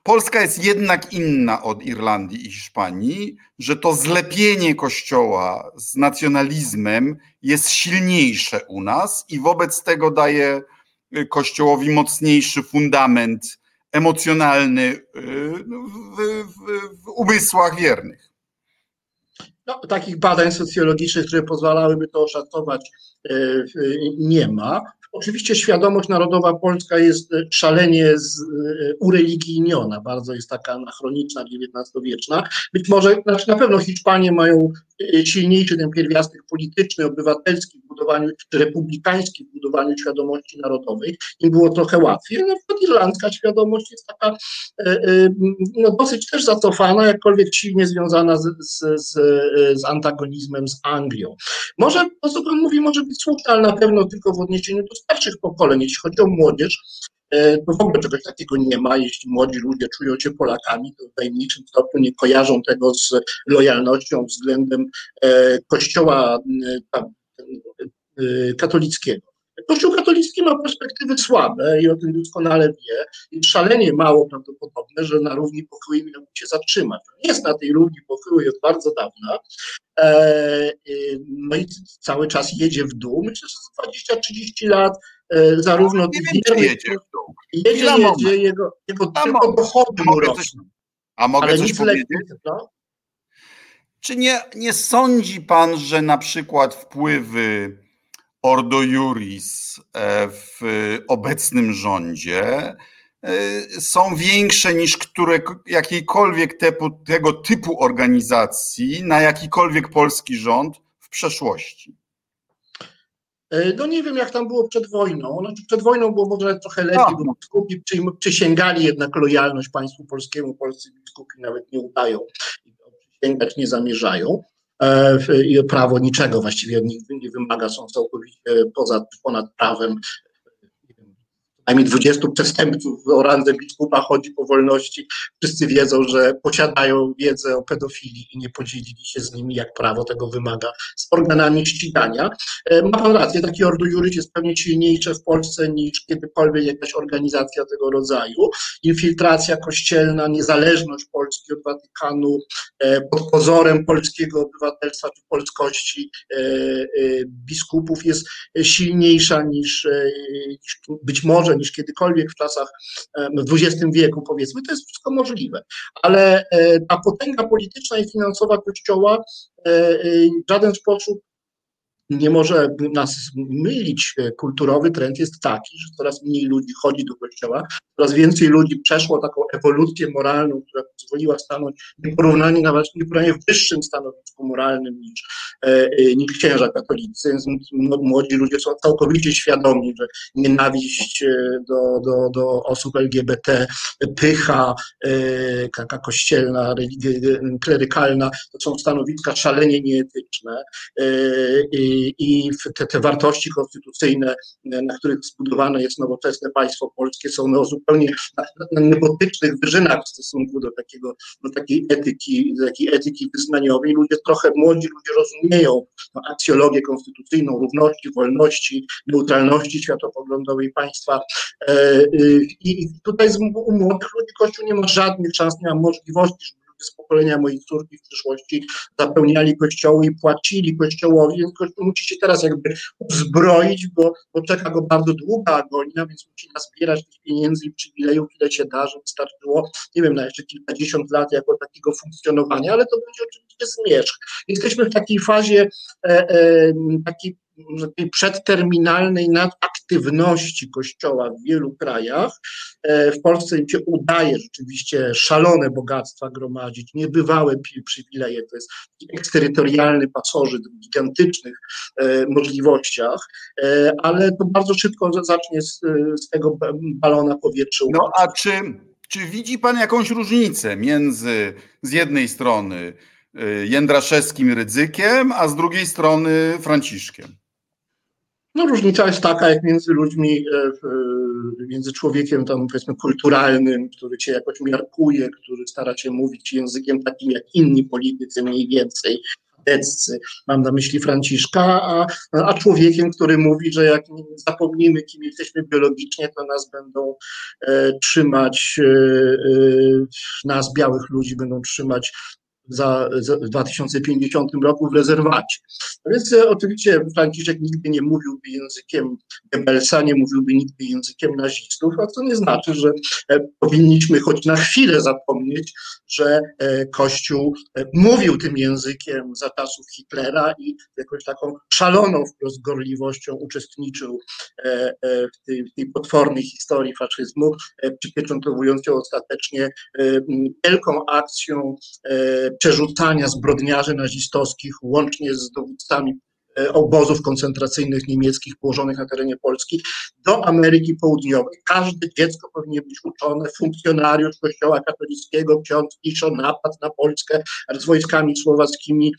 Polska jest jednak inna od Irlandii i Hiszpanii, że to zlepienie Kościoła z nacjonalizmem jest silniejsze u nas i wobec tego daje y, Kościołowi mocniejszy fundament emocjonalny y, w, w, w umysłach wiernych. No, takich badań socjologicznych, które pozwalałyby to oszacować, y, nie ma. Oczywiście świadomość narodowa polska jest e, szalenie z, e, ureligijniona, bardzo jest taka anachroniczna, XIX-wieczna. Być może, znaczy na pewno Hiszpanie mają silniejszy ten pierwiastek polityczny, obywatelski w budowaniu, republikański w budowaniu świadomości narodowej. Im było trochę łatwiej. Na przykład irlandzka świadomość jest taka no, dosyć też zacofana, jakkolwiek silnie związana z, z, z, z antagonizmem z Anglią. Może to, co pan mówi, może być słuszne, ale na pewno tylko w odniesieniu do starszych pokoleń. Jeśli chodzi o młodzież, e, to w ogóle czegoś takiego nie ma. Jeśli młodzi ludzie czują się Polakami, to w najmniejszym stopniu nie kojarzą tego z lojalnością względem e, Kościoła e, katolickiego. Kościół katolicki ma perspektywy słabe i o tym doskonale wie. Jest szalenie mało prawdopodobne, że na równi pochyły miałby się zatrzymać. Jest na tej równi pochyły od bardzo dawna. No i cały czas jedzie w dół. Myślę, że za 20-30 lat zarówno no, nie wiem, jedzie. Jedzie, jedzie, jego, jego tylko dochody mu rosną. A mogę Ale coś powiedzieć? Lepiej, no? Czy nie, nie sądzi pan, że na przykład wpływy Ordo Juris e, w obecnym rządzie e, są większe niż które, jakiejkolwiek typu, tego typu organizacji na jakikolwiek polski rząd w przeszłości. E, no nie wiem, jak tam było przed wojną. Znaczy przed wojną było może trochę lepiej, bo biskupi przysięgali jednak lojalność państwu polskiemu. Polscy biskupi nawet nie udają i przysięgać nie zamierzają. E, prawo niczego właściwie nich nie wymaga, są całkowicie poza, ponad prawem najmniej 20 przestępców o randze biskupa chodzi po wolności. Wszyscy wiedzą, że posiadają wiedzę o pedofilii i nie podzielili się z nimi, jak prawo tego wymaga, z organami ścigania. E, ma pan rację, taki Ordo Juris jest pewnie silniejszy w Polsce niż kiedykolwiek jakaś organizacja tego rodzaju. Infiltracja kościelna, niezależność Polski od Watykanu e, pod pozorem polskiego obywatelstwa czy polskości e, biskupów jest silniejsza niż być może niż kiedykolwiek w czasach w XX wieku, powiedzmy, to jest wszystko możliwe. Ale e, ta potęga polityczna i finansowa Kościoła e, e, w żaden sposób nie może nas mylić. Kulturowy trend jest taki, że coraz mniej ludzi chodzi do kościoła, coraz więcej ludzi przeszło taką ewolucję moralną, która pozwoliła stanąć nieporównanie nawet nieporównanie w wyższym stanowisku moralnym niż, e, e, niż księża katolicy. Więc młodzi ludzie są całkowicie świadomi, że nienawiść e, do, do, do osób LGBT, pycha, taka kościelna, klerykalna, to są stanowiska szalenie nieetyczne i te, te wartości konstytucyjne, na których zbudowane jest nowoczesne państwo polskie, są no zupełnie na, na niebotycznych wyżynach w stosunku do, takiego, do takiej etyki, do takiej etyki wyznaniowej. Ludzie trochę, młodzi ludzie rozumieją no, akcjologię konstytucyjną, równości, wolności, neutralności światopoglądowej państwa. E, y, I tutaj u młodych ludzi Kościół nie ma żadnych szans, nie ma możliwości, żeby z pokolenia mojej córki w przyszłości zapełniali kościoły i płacili kościołowi, więc kościół musi się teraz jakby uzbroić, bo, bo czeka go bardzo długa agonia, więc musi nazbierać tych pieniędzy i przywilejów, ile się da, żeby starczyło, nie wiem, na jeszcze kilkadziesiąt lat jako takiego funkcjonowania, ale to będzie oczywiście zmierzch. Jesteśmy w takiej fazie e, e, takiej tej przedterminalnej nadaktywności Kościoła w wielu krajach. E, w Polsce im się udaje rzeczywiście szalone bogactwa gromadzić, niebywałe przywileje, to jest eksterytorialny pasożyt w gigantycznych e, możliwościach, e, ale to bardzo szybko zacznie z, z tego balona powietrza. No a czy, czy widzi Pan jakąś różnicę między z jednej strony Jędraszewskim Rydzykiem, a z drugiej strony Franciszkiem? No różnica jest taka, jak między ludźmi, e, między człowiekiem tam powiedzmy kulturalnym, który cię jakoś miarkuje, który stara się mówić językiem takim jak inni politycy mniej więcej, deccy, mam na myśli Franciszka, a, a człowiekiem, który mówi, że jak zapomnimy, kim jesteśmy biologicznie, to nas będą e, trzymać, e, e, nas, białych ludzi, będą trzymać za, za, w 2050 roku w rezerwacie. Więc e, oczywiście Franciszek nigdy nie mówiłby językiem Goebbelsa, nie mówiłby nigdy językiem nazistów, a to nie znaczy, że e, powinniśmy choć na chwilę zapomnieć, że e, Kościół mówił tym językiem za czasów Hitlera i jakąś taką szaloną wprost gorliwością uczestniczył w tej, w tej potwornej historii faszyzmu, przypieczętowując ją ostatecznie wielką akcją przerzucania zbrodniarzy nazistowskich łącznie z dowódcami obozów koncentracyjnych niemieckich położonych na terenie Polski do Ameryki Południowej. Każde dziecko powinien być uczone, funkcjonariusz Kościoła katolickiego, ksiądz pisze napad na Polskę z wojskami słowackimi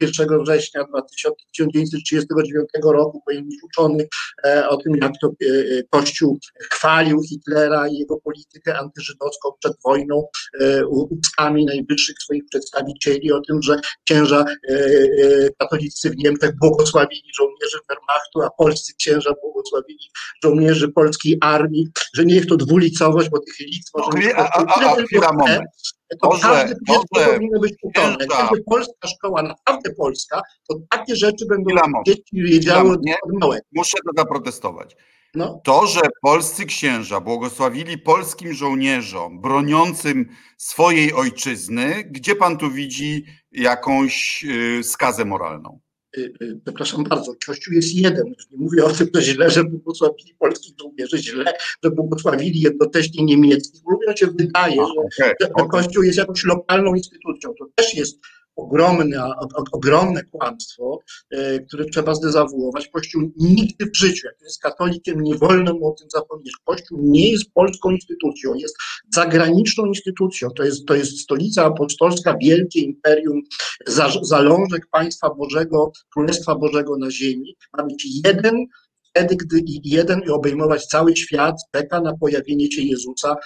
1 e, września 1939 roku powinien być uczony e, o tym, jak to Kościół chwalił Hitlera i jego politykę antyżydowską przed wojną ustami najwyższych swoich przedstawicieli, o tym, że księża katolicy w Niemczech błogosławili żołnierzy Wehrmachtu, a polscy księża błogosławili żołnierzy polskiej armii, że niech to dwulicowość, bo tych lic może no, a, a, a, moment. To może, dziecko powinno być uczone. Kiedy polska szkoła, naprawdę polska, to takie rzeczy będą dzieci wiedziały od małego. Muszę to zaprotestować. No. To, że polscy księża błogosławili polskim żołnierzom broniącym swojej ojczyzny, gdzie pan tu widzi jakąś y, skazę moralną? Y, y, przepraszam bardzo, Kościół jest jeden. Nie mówię o tym, że źle, że błogosławili polskich żołnierzy, źle, że błogosławili jednocześnie niemieckich. Mówię, się wydaje, że, że Kościół jest jakąś lokalną instytucją. To też jest ogromne, ogromne kłamstwo, e, które trzeba zdezawuować. Kościół nigdy w życiu, jak jest katolikiem, nie wolno mu o tym zapomnieć. Kościół nie jest polską instytucją, jest zagraniczną instytucją. To jest, to jest stolica apostolska, wielkie imperium, zalążek państwa Bożego, Królestwa Bożego na ziemi. Ma być jeden wtedy, gdy jeden i obejmować cały świat, czeka na pojawienie się Jezusa,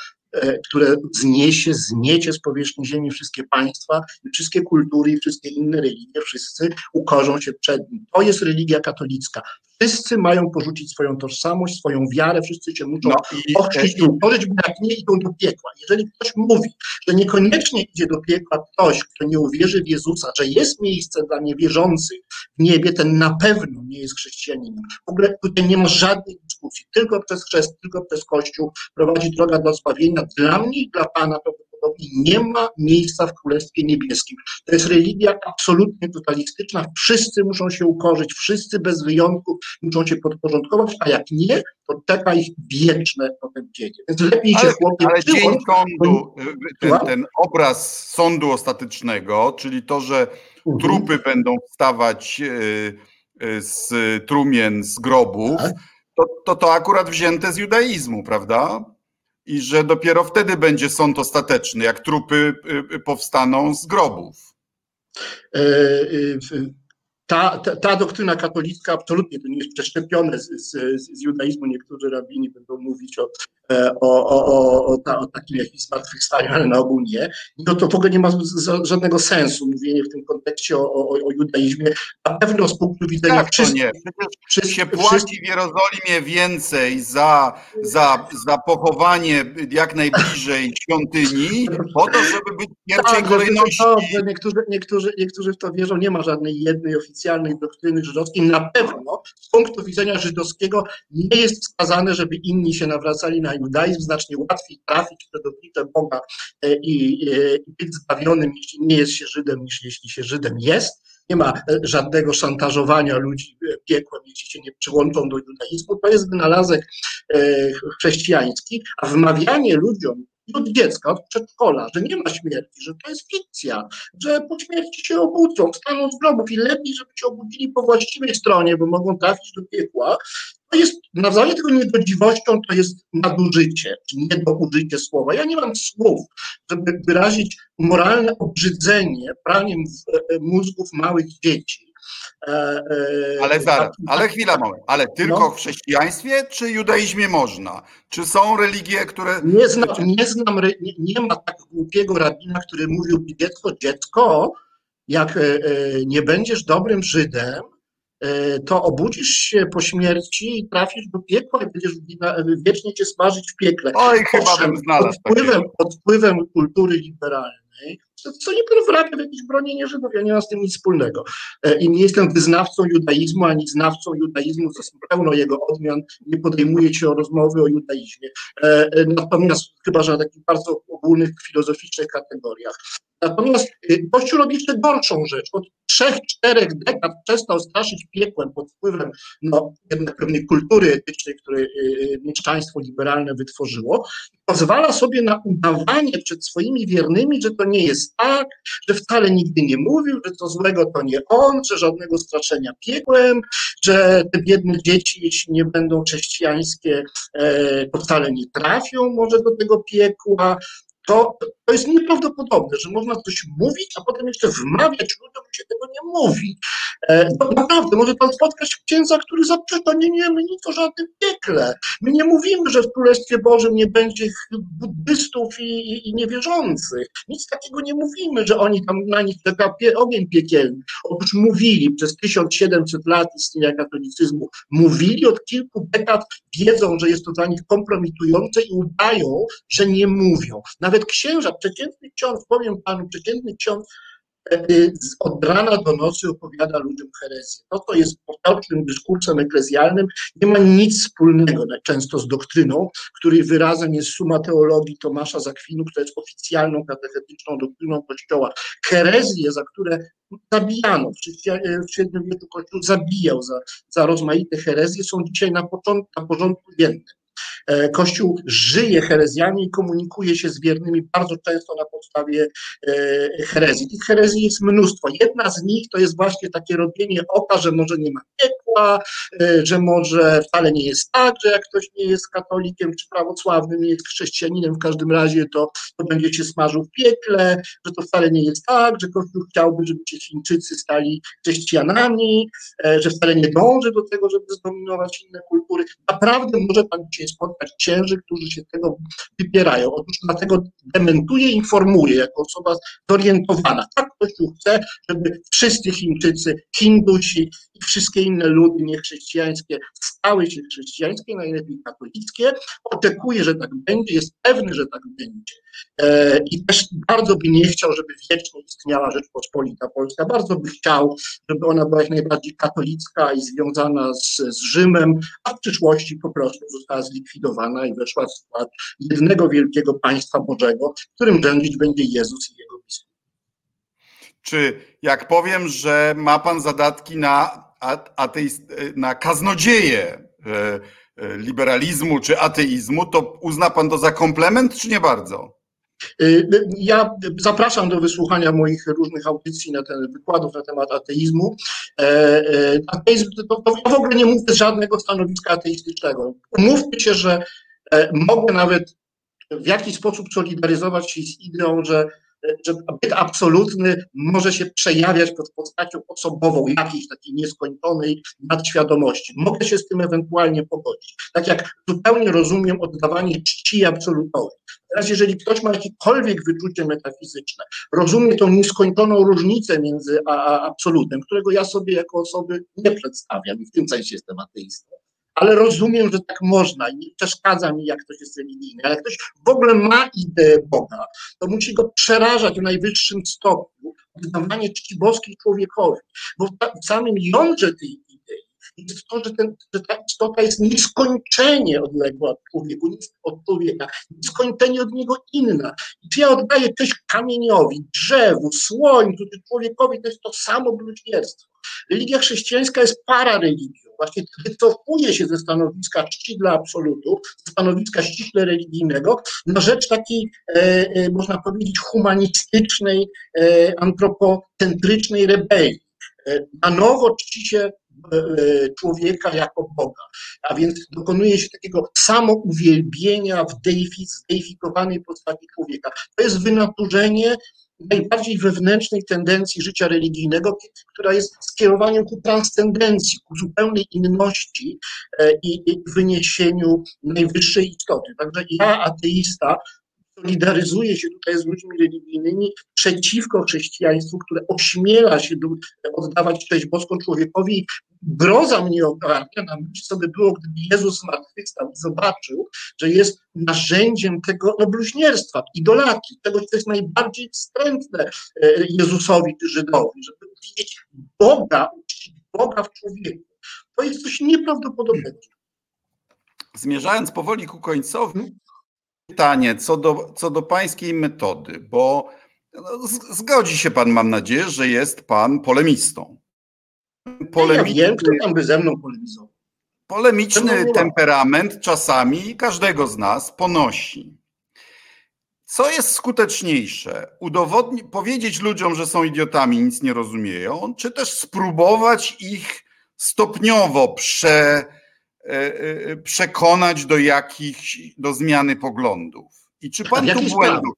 które zniesie, zmiecie z powierzchni ziemi wszystkie państwa, wszystkie kultury wszystkie inne religie, wszyscy ukorzą się przed nim. To jest religia katolicka. Wszyscy mają porzucić swoją tożsamość, swoją wiarę, wszyscy się muszą no ochrzcić i ukorzyć, bo jak nie idą do piekła. Jeżeli ktoś mówi, że niekoniecznie idzie do piekła ktoś, kto nie uwierzy w Jezusa, że jest miejsce dla niewierzących w niebie, ten na pewno nie jest chrześcijaninem. W ogóle tutaj nie ma żadnej dyskusji. Tylko przez chrzest, tylko przez Kościół prowadzi droga do zbawienia. Dla mnie i dla Pana prawdopodobnie nie ma miejsca w Królestwie Niebieskim. To jest religia absolutnie totalistyczna. Wszyscy muszą się ukorzyć, wszyscy bez wyjątków muszą się podporządkować, a jak nie, to czeka ich wieczne dzień. Więc lepiej ale, się chłopie Ale dzień sądu, ten, ten obraz sądu ostatecznego, czyli to, że mhm. trupy będą wstawać e, e, z trumien, z grobów, tak to, to to akurat wzięte z judaizmu, prawda? I że dopiero wtedy będzie sąd ostateczny, jak trupy y, y, powstaną z grobów. E, y, ta, ta, ta doktryna katolicka absolutnie to nie jest przeszczepione z, z, z judaizmu. Niektórzy rabini będą mówić o o, o, o, o, ta, o takim jakimś zmartwychwstaniu, ale na ogół nie. No to w ogóle nie ma żadnego sensu mówienie w tym kontekście o, o, o judaizmie. Na pewno z punktu widzenia tak, wszystkich... Nie. Przecież się płaci w Jerozolimie więcej za, za, za pochowanie jak najbliżej świątyni, po to, żeby być w pierwszej tak, kolejności... Dobrze, niektórzy, niektórzy, niektórzy w to wierzą. Nie ma żadnej jednej oficjalnej doktryny żydowskiej. Na pewno z punktu widzenia żydowskiego nie jest wskazane, żeby inni się nawracali na judaizm znacznie łatwiej trafić przed oblicze Boga e, i, e, i być zbawionym, jeśli nie jest się Żydem, niż jeśli się Żydem jest. nie ma żadnego szantażowania ludzi piekłem, jeśli się nie przyłączą do judaizmu. To jest wynalazek chrześcijański, a wmawianie ludziom od dziecka, od przedszkola, że nie ma śmierci, że to jest fikcja, że po śmierci się obudzą, wstaną z grobów i lepiej, żeby się obudzili po właściwej stronie, bo mogą trafić do piekła. To jest, nazwanie tego niegodziwością to jest nadużycie, czy niedoużycie słowa. Ja nie mam słów, żeby wyrazić moralne obrzydzenie praniem mózgów małych dzieci. E, e, ale zaraz, ale chwila, moment. ale tylko no. w chrześcijaństwie czy judaizmie można? Czy są religie, które. Nie znam, nie, znam, nie, nie ma tak głupiego rabina, który mówił dziecko, dziecko, jak e, nie będziesz dobrym Żydem, to obudzisz się po śmierci i trafisz do piekła i będziesz wiecznie cię smażyć w piekle. Oj, chyba bym znalazł. Pod wpływem, pod wpływem kultury liberalnej co nie wrabia w jakieś bronienie Żydów, ja nie mam z tym nic wspólnego. E, I nie jestem wyznawcą judaizmu, ani znawcą judaizmu, zresztą pełno jego odmian, nie podejmuję się o rozmowy o judaizmie. E, e, natomiast chyba, że na takich bardzo ogólnych, filozoficznych kategoriach. Natomiast Kościół robi jeszcze gorszą rzecz. Od trzech, czterech dekad przestał straszyć piekłem pod wpływem no, pewnej kultury etycznej, której mieszczaństwo liberalne wytworzyło. Pozwala sobie na udawanie przed swoimi wiernymi, że to nie jest tak, że wcale nigdy nie mówił, że co złego to nie on, że żadnego straszenia piekłem, że te biedne dzieci, jeśli nie będą chrześcijańskie, e, to wcale nie trafią może do tego piekła, to, to jest nieprawdopodobne, że można coś mówić, a potem jeszcze wmawiać ludziom, że się tego nie mówi. No, naprawdę, może pan spotkać księdza, który zaprzecza, nie, nie, my nic o żadnym piekle. My nie mówimy, że w Królestwie Bożym nie będzie buddystów i, i, i niewierzących. Nic takiego nie mówimy, że oni tam na nich czeka pie, ogień piekielny. Otóż mówili przez 1700 lat istnienia katolicyzmu, mówili od kilku dekad, wiedzą, że jest to dla nich kompromitujące i udają, że nie mówią. Nawet księża, przeciętny ksiądz, powiem panu, przeciętny ksiądz e, od rana do nocy opowiada ludziom herezję. To, co jest potocznym dyskursem eklezjalnym, nie ma nic wspólnego często z doktryną, której wyrazem jest suma teologii Tomasza Zakwinu, która jest oficjalną katechetyczną doktryną Kościoła. Herezje, za które zabijano, w średniowieczu Kościół zabijał za, za rozmaite herezje, są dzisiaj na, początku, na porządku. E, Kościół żyje herezjami i komunikuje się z wiernymi bardzo często na podstawie e, herezji. Tych herezji jest mnóstwo. Jedna z nich to jest właśnie takie robienie oka, że może nie ma piekła, e, że może wcale nie jest tak, że jak ktoś nie jest katolikiem czy prawosławnym, nie jest chrześcijaninem, w każdym razie to, to będzie się smażył w piekle, że to wcale nie jest tak, że Kościół chciałby, żeby ci Chińczycy stali chrześcijanami, że wcale nie dąży do tego, żeby zdominować inne kultury. Naprawdę może pan dzisiaj spotkać księży, którzy się tego wypierają. Otóż dlatego dementuję, informuję jako osoba zorientowana. Tak Kościół chce, żeby wszyscy Chińczycy, Hindusi i wszystkie inne ludy niechrześcijańskie stały się chrześcijańskie, najlepiej katolickie. Oczekuję, że tak będzie, jest pewny, że tak będzie. E, I też bardzo by nie chciał, żeby wiecznie istniała Rzeczpospolita Polska. Bardzo by chciał, żeby ona była jak najbardziej katolicka i związana z, z Rzymem, a w przyszłości po prostu została zlikwidowana i weszła w skład jednego wielkiego państwa Bożego, którym rządzić będzie Jezus i jego biskup. Czy jak powiem, że ma pan zadatki na, ateist, na kaznodzieję e, e, liberalizmu czy ateizmu, to uzna pan to za komplement, czy nie bardzo? Y, ja zapraszam do wysłuchania moich różnych audycji na ten wykładów na temat ateizmu. E, e, ateizm, to, to w ogóle nie mówię z żadnego stanowiska ateistycznego. Mówmy się, że e, mogę nawet w jakiś sposób solidaryzować się z ideą, że że byt absolutny może się przejawiać pod postacią osobową jakiejś takiej nieskończonej nadświadomości. Mogę się z tym ewentualnie pogodzić. Tak jak zupełnie rozumiem oddawanie czci absolutowi. Teraz jeżeli ktoś ma jakiekolwiek wyczucie metafizyczne, rozumie tą nieskończoną różnicę między a, a absolutem, którego ja sobie jako osoby nie przedstawiam i w tym sensie jestem ateistą, ale rozumiem, że tak można i nie przeszkadza mi, jak ktoś jest religijny, ale ktoś w ogóle ma ideę Boga, to musi go przerażać w najwyższym stopniu oddawanie czci boskiej człowiekowi, bo w samym jądrze tej idei jest to, że, ten, że ta istota jest nieskończenie odległa od człowieka, od człowieka, nieskończenie od niego inna. I czy ja oddaję coś kamieniowi, drzewu, słońcu, czy człowiekowi, to jest to samo bluźnierstwo. Religia chrześcijańska jest parareligią. Właśnie wycofuje się ze stanowiska czci dla absolutu, stanowiska ściśle religijnego, na rzecz takiej, e, e, można powiedzieć, humanistycznej, e, antropocentrycznej rebelii. Na nowo czci się człowieka jako Boga, a więc dokonuje się takiego samouwielbienia w zdeifikowanej postaci człowieka. To jest wynaturzenie najbardziej wewnętrznej tendencji życia religijnego, która jest skierowaniem ku transcendencji, ku zupełnej inności e, i wyniesieniu najwyższej istoty. Także ja, ateista, solidaryzuje się tutaj z ludźmi religijnymi przeciwko chrześcijaństwu, które ośmiela się do, oddawać cześć boską człowiekowi. Groza mnie ogarnia, na myśl sobie było, gdyby Jezus zmartwychwstał i zobaczył, że jest narzędziem tego no, bluźnierstwa, idolaki, tego, co jest najbardziej wstrętne e, Jezusowi czy Żydowi, żeby widzieć Boga, uczcić Boga w człowieku. To jest coś nieprawdopodobnego. Zmierzając powoli ku końcowi? Pytanie co do, co do pańskiej metody, bo no, zgodzi się pan, mam nadzieję, że jest pan polemistą. Polemiczny, ja wiem, kto tam by ze mną polemizował. Polemiczny temperament czasami każdego z nas ponosi. Co jest skuteczniejsze? Udowodnić, powiedzieć ludziom, że są idiotami, nic nie rozumieją, czy też spróbować ich stopniowo prze, przekonać do jakichś, do zmiany poglądów. I czy pan tu błędu,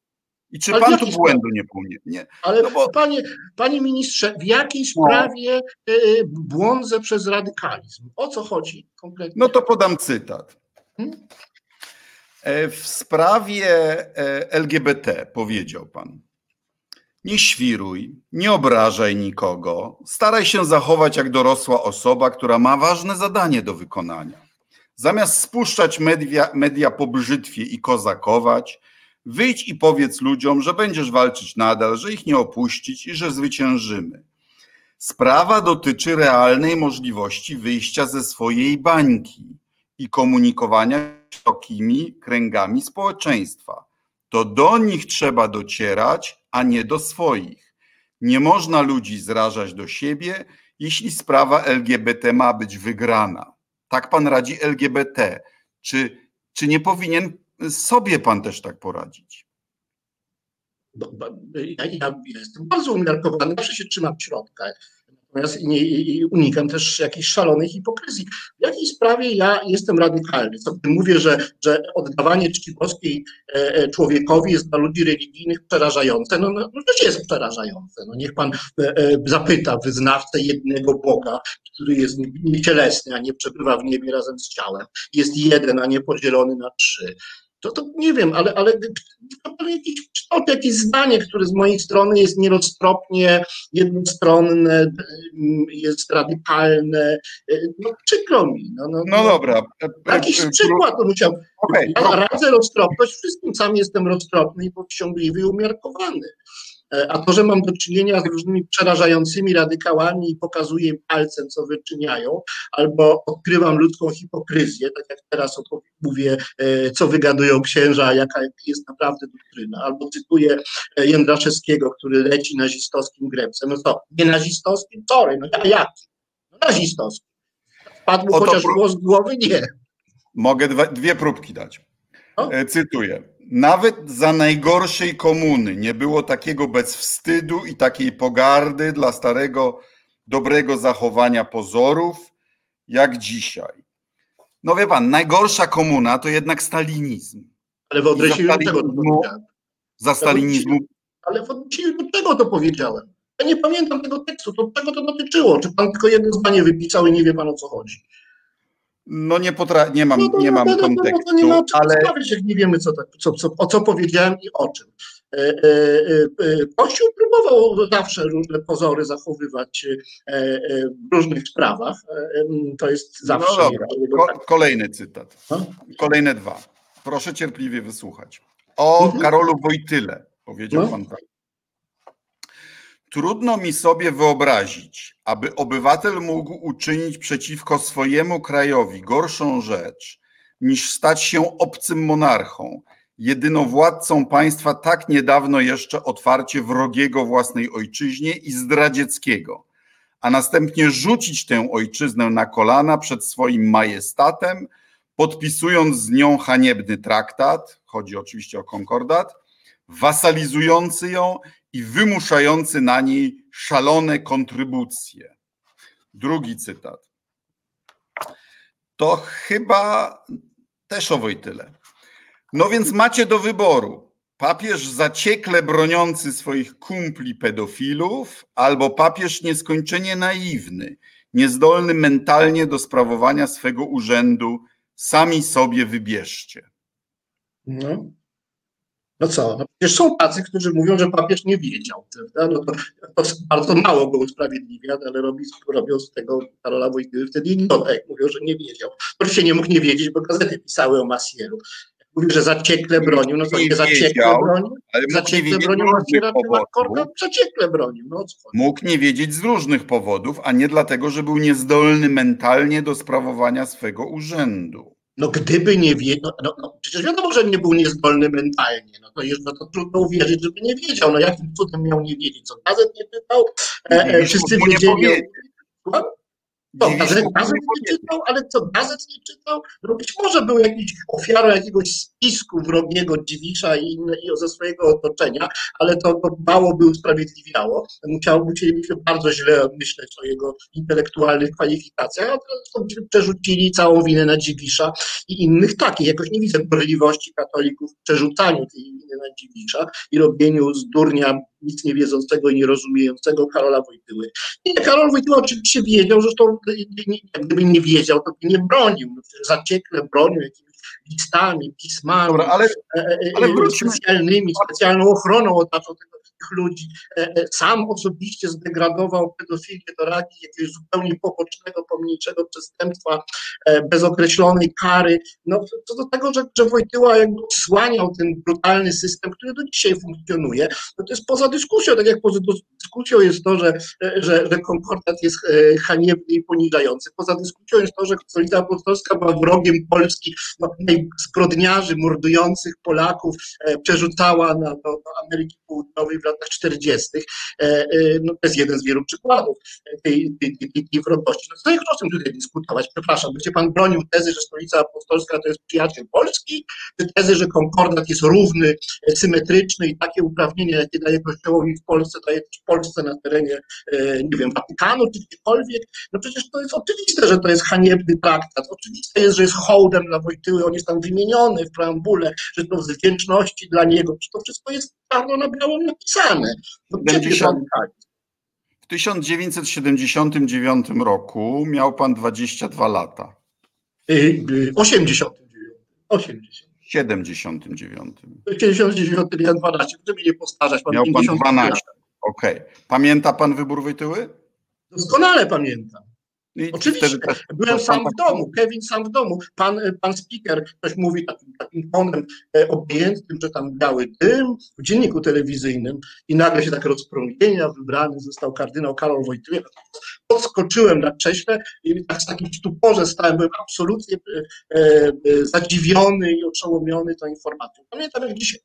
i czy pan tu błędu nie Nie. Ale no bo... panie, panie ministrze, w jakiej no. sprawie no. błądzę przez radykalizm? O co chodzi konkretnie? No to podam cytat. Hmm? W sprawie LGBT powiedział pan. Nie świruj, nie obrażaj nikogo. Staraj się zachować jak dorosła osoba, która ma ważne zadanie do wykonania. Zamiast spuszczać media, media po brzytwie i kozakować, wyjdź i powiedz ludziom, że będziesz walczyć nadal, że ich nie opuścić i że zwyciężymy. Sprawa dotyczy realnej możliwości wyjścia ze swojej bańki i komunikowania szerokimi kręgami społeczeństwa. To do nich trzeba docierać, a nie do swoich. Nie można ludzi zrażać do siebie, jeśli sprawa LGBT ma być wygrana. Tak pan radzi LGBT. Czy, czy nie powinien sobie pan też tak poradzić? No, ja, ja jestem bardzo umiarkowany, zawsze się trzymam środka. Natomiast nie, unikam też jakiejś szalonej hipokryzyi. W jakiej sprawie ja jestem radykalny? Co mówię, że, że oddawanie czci boskiej e, e, człowiekowi jest dla ludzi religijnych przerażające. No, no, no jest przerażające. No, niech pan e, zapyta wyznawcę jednego Boga, który jest niecielesny, a nie przebywa w niebie razem z ciałem. Jest jeden, a nie podzielony na trzy to, to nie wiem, ale, ale jakiś kształt, jakieś zdanie, które z mojej strony jest nieroztropnie jednostronne, jest radykalne. No przykro mi. No, no, no dobra. Jakiś przykład to musiał. Okay. Ja radzę roztropność, wszystkim sam jestem roztropny i powściągliwy i umiarkowany. E, a to, że mam do czynienia z różnymi przerażającymi radykałami i pokazuję palcem, co wyczyniają, albo odkrywam ludzką hipokryzję, tak jak teraz mówię, e, co wygadują księża, jaka jest naprawdę doktryna, albo cytuję e, Jędraszewskiego, który leci nazistowskim grebcem. No co, nie nazistowskim? Sorry, no ja jaki? No nazistowskim. Padł chociaż głos z głowy? Nie. Mogę dwie próbki dać. No? Cytuję. Nawet za najgorszej komuny nie było takiego bezwstydu i takiej pogardy dla starego, dobrego zachowania pozorów, jak dzisiaj. No wie pan, najgorsza komuna to jednak stalinizm. Ale w odniesieniu do tego to powiedziałem. Za stalinizmu. Ale w odniesieniu do tego to powiedziałem. Ja nie pamiętam tego tekstu, to czego to dotyczyło. Czy pan tylko jedno zdanie wypisał i nie wie pan o co chodzi? No nie, potra- nie mam, no nie mam kontekstu, no, nie ma ale... Sprawić, jak nie wiemy, co, tak, co, co, o co powiedziałem i o czym. E, e, e, Kościół próbował zawsze różne pozory zachowywać w różnych sprawach. To jest zawsze. No dobra. Ko- kolejny cytat. No? Kolejne dwa. Proszę cierpliwie wysłuchać. O mhm. Karolu Wojtyle powiedział no. pan tak. Trudno mi sobie wyobrazić, aby obywatel mógł uczynić przeciwko swojemu krajowi gorszą rzecz, niż stać się obcym monarchą, jedynowładcą państwa tak niedawno jeszcze otwarcie wrogiego własnej ojczyźnie i zdradzieckiego, a następnie rzucić tę ojczyznę na kolana przed swoim majestatem, podpisując z nią haniebny traktat, chodzi oczywiście o konkordat, wasalizujący ją i wymuszający na niej szalone kontrybucje. Drugi cytat. To chyba też o Wojtyle. No więc macie do wyboru papież zaciekle broniący swoich kumpli pedofilów albo papież nieskończenie naiwny, niezdolny mentalnie do sprawowania swego urzędu. Sami sobie wybierzcie. No. No co, no przecież są tacy, którzy mówią, że papież nie wiedział. No to, to bardzo mało go usprawiedliwia, ale robi, robią z tego Karola Wojtyły wtedy idiota, jak mówią, że nie wiedział. Oczywiście nie mógł nie wiedzieć, bo gazety pisały o Masieru. Mówił, że zaciekle bronił, no to nie zaciekle bronił, zaciekle bronił Masiera, bronił. No, mógł nie wiedzieć z różnych powodów, a nie dlatego, że był niezdolny mentalnie do sprawowania swego urzędu. No gdyby nie wiedział, no, no, no, przecież wiadomo, że nie był niezdolny mentalnie, no to już no, to trudno uwierzyć, żeby nie wiedział, no jakim cudem miał nie wiedzieć, co gazet nie czytał, e, e, wszyscy wiedzieli, to gazet, gazet nie czytał, ale co, gazet nie czytał? No być może był jakiś ofiarą jakiegoś spisku wrogiego Dziwisza i, i ze swojego otoczenia, ale to, to mało by usprawiedliwiało. Musiał, musielibyśmy bardzo źle myśleć o jego intelektualnych kwalifikacjach, a teraz przerzucili całą winę na Dziwisza i innych takich. Jakoś nie widzę możliwości katolików w przerzucaniu tej winy na Dziwisza i robieniu z durnia nic nie wiedzącego i nie rozumiejącego Karola Wojtyły. Nie, Karol Wojtyła oczywiście wiedział, że to gdyby nie wiedział, to by nie bronił. No, zaciekle bronił jakimiś listami, pismami, Dobra, ale, e, e, ale specjalnymi, specjalną ochroną otaczał tego ludzi. E, e, sam osobiście zdegradował pedofilię do rangi jakiegoś zupełnie pobocznego, pomniejszego przestępstwa e, bez określonej kary. No, co do tego, że, że Wojtyła jakby odsłaniał ten brutalny system, który do dzisiaj funkcjonuje, no to jest poza dyskusją, tak jak poza dyskusją jest to, że, że, że konkordat jest haniebny i poniżający. Poza dyskusją jest to, że Stolica Apostolska była wrogiem Polski, no, zbrodniarzy mordujących Polaków przerzucała na, do, do Ameryki Południowej latach 40. E, e, no, to jest jeden z wielu przykładów tej, tej, tej, tej wrogości. No, co o czym tutaj dyskutować? Przepraszam, będzie pan bronił tezy, że stolica apostolska to jest przyjaciel Polski, czy tezy, że konkordat jest równy, symetryczny i takie uprawnienia, jakie daje Kościołowi w Polsce, daje też Polsce na terenie, e, nie wiem, Watykanu czy gdziekolwiek. No przecież to jest oczywiste, że to jest haniebny traktat. Oczywiste jest, że jest hołdem dla Wojtyły, on jest tam wymieniony w preambule, że to z wdzięczności dla niego. Przecież to wszystko jest czarno na białym napisane napisane. No, w 1979 roku miał pan 22 lata. 89. 80. 79. W 79 miałem 12, żeby nie postarzać. Pan miał pan 12. Okej. Okay. Pamięta pan wybór Wojtyły? Doskonale pamiętam. I Oczywiście, byłem sam w domu, Kevin sam w domu. Pan, pan speaker, ktoś mówi takim, takim tonem e, objętym, że tam biały dym w dzienniku telewizyjnym i nagle się tak rozpromienia, wybrany został kardynał Karol Wojtyła. Podskoczyłem na krześle i tak z takim stuporze stałem, byłem absolutnie e, e, zadziwiony i oszołomiony tą informacją. Pamiętam jak dzisiaj.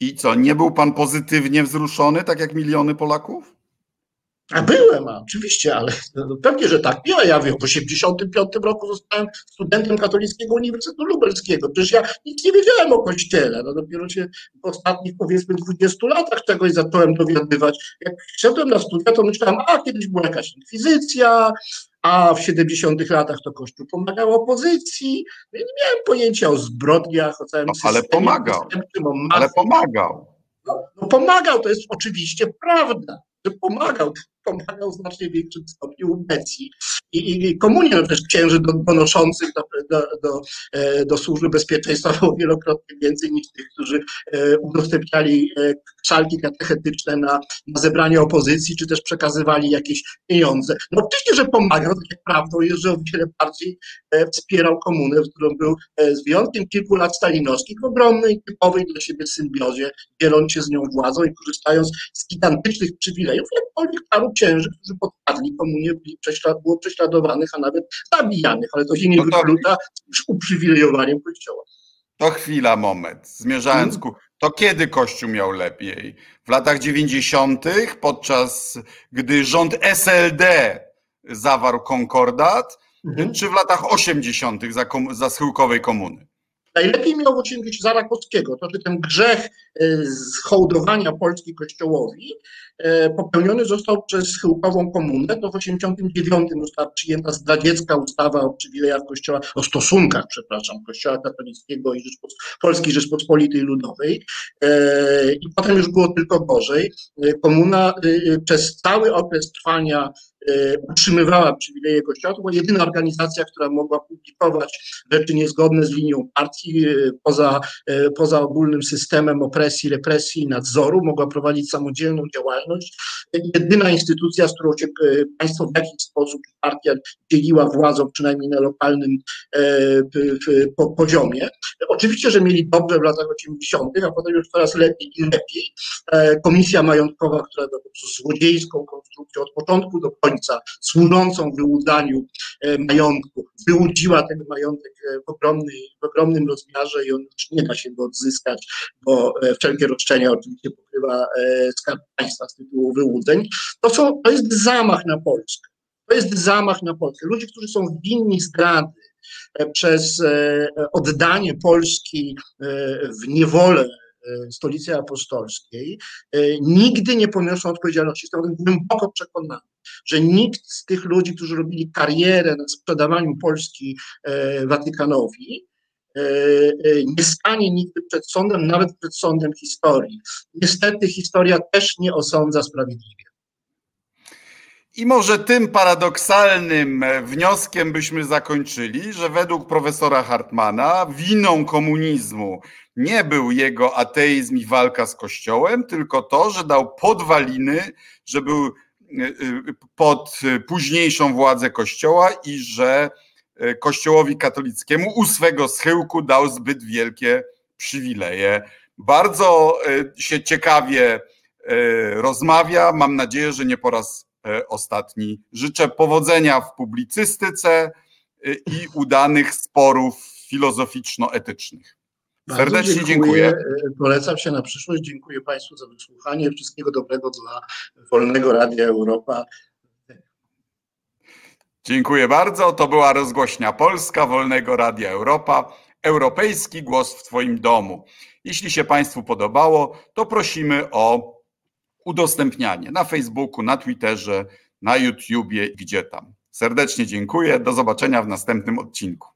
I co, nie był pan pozytywnie wzruszony, tak jak miliony Polaków? A byłem, a oczywiście, ale no, pewnie, że tak. Ja, ja wiem, w 1985 roku zostałem studentem Katolickiego Uniwersytetu Lubelskiego. Przecież ja nic nie wiedziałem o Kościele. No dopiero się w ostatnich powiedzmy 20 latach czegoś zacząłem dowiadywać. Jak szedłem na studia, to myślałem, a kiedyś była jakaś inkwizycja, a w 70 latach to Kościół pomagał opozycji. Ja nie miałem pojęcia o zbrodniach, o całym no, ale pomagał. ale pomagał. No, no pomagał, to jest oczywiście prawda że pomagał, pomagał w znacznie większym stopniu Becji. i, i komunie, no też księży donoszących do, do, do, do służby bezpieczeństwa było wielokrotnie więcej niż tych, którzy udostępniali szalki katechetyczne na, na zebranie opozycji, czy też przekazywali jakieś pieniądze. No oczywiście, że pomagał, tak jak prawdą jest, że o wiele bardziej wspierał komunę, w którą był z wyjątkiem kilku lat stalinowskich w ogromnej, typowej dla siebie symbiozie, dzieląc się z nią władzą i korzystając z gigantycznych przywilejów, jakkolwiek paru księży, którzy podpadli komunię, było prześladowanych, a nawet zabijanych, ale to się nie no wyklucza z uprzywilejowaniem Kościoła. To chwila, moment. Zmierzając hmm. ku. To kiedy Kościół miał lepiej? W latach 90., podczas gdy rząd SLD zawarł konkordat, hmm. czy w latach 80. za, za schyłkowej komuny? Najlepiej miał w 80 za Rakowskiego. To, że ten grzech e, zhołdowania Polski Kościołowi e, popełniony został przez schyłkową komunę, to w 89 została przyjęta zdradziecka ustawa o przywilejach Kościoła, o stosunkach, przepraszam, Kościoła katolickiego i Rzeczpos Polskiej Rzeczpospolitej Ludowej e, i potem już było tylko gorzej. Komuna przez cały okres trwania utrzymywała przywileje Kościoła. To była jedyna organizacja, która mogła publikować rzeczy niezgodne z linią partii, e, poza, e, poza ogólnym systemem opresji, represji i nadzoru, mogła prowadzić samodzielną działalność. Jedyna instytucja, z którą się państwo w jakiś sposób partia dzieliła władzą, przynajmniej na lokalnym poziomie. Oczywiście, że mieli dobrze w latach 80., a potem już coraz lepiej i lepiej. Komisja majątkowa, która była po prostu złodziejską konstrukcją od początku do końca, służącą wyłudzaniu e, majątku, wyłudziła ten majątek e, w, ogromnej, w ogromnym rozmiarze i on już nie da się go odzyskać, bo e, wszelkie roszczenia oczywiście pokrywa Skarb Państwa z tytułu wyłudzeń. To, są, to jest zamach na Polskę. To jest zamach na Polskę. Ludzie, którzy są winni zdrady, przez oddanie Polski w niewolę stolicy apostolskiej, nigdy nie poniosą odpowiedzialności. Jestem głęboko przekonany że nikt z tych ludzi, którzy robili karierę na sprzedawaniu Polski e, Watykanowi, e, e, nie stanie nigdy przed sądem, nawet przed sądem historii. Niestety historia też nie osądza sprawiedliwie. I może tym paradoksalnym wnioskiem byśmy zakończyli, że według profesora Hartmana winą komunizmu nie był jego ateizm i walka z Kościołem, tylko to, że dał podwaliny, że był pod późniejszą władzę Kościoła i że e, Kościołowi katolickiemu u swego schyłku dał zbyt wielkie przywileje. Bardzo e, się ciekawie e, rozmawia. Mam nadzieję, że nie po raz ostatni. Życzę powodzenia w publicystyce i udanych sporów filozoficzno-etycznych. Serdecznie dziękuję. dziękuję. Polecam się na przyszłość. Dziękuję Państwu za wysłuchanie. Wszystkiego dobrego dla Wolnego Radia Europa. Dziękuję bardzo. To była rozgłośnia Polska Wolnego Radia Europa. Europejski głos w Twoim domu. Jeśli się Państwu podobało, to prosimy o udostępnianie na Facebooku, na Twitterze, na YouTubie, gdzie tam. Serdecznie dziękuję. Do zobaczenia w następnym odcinku.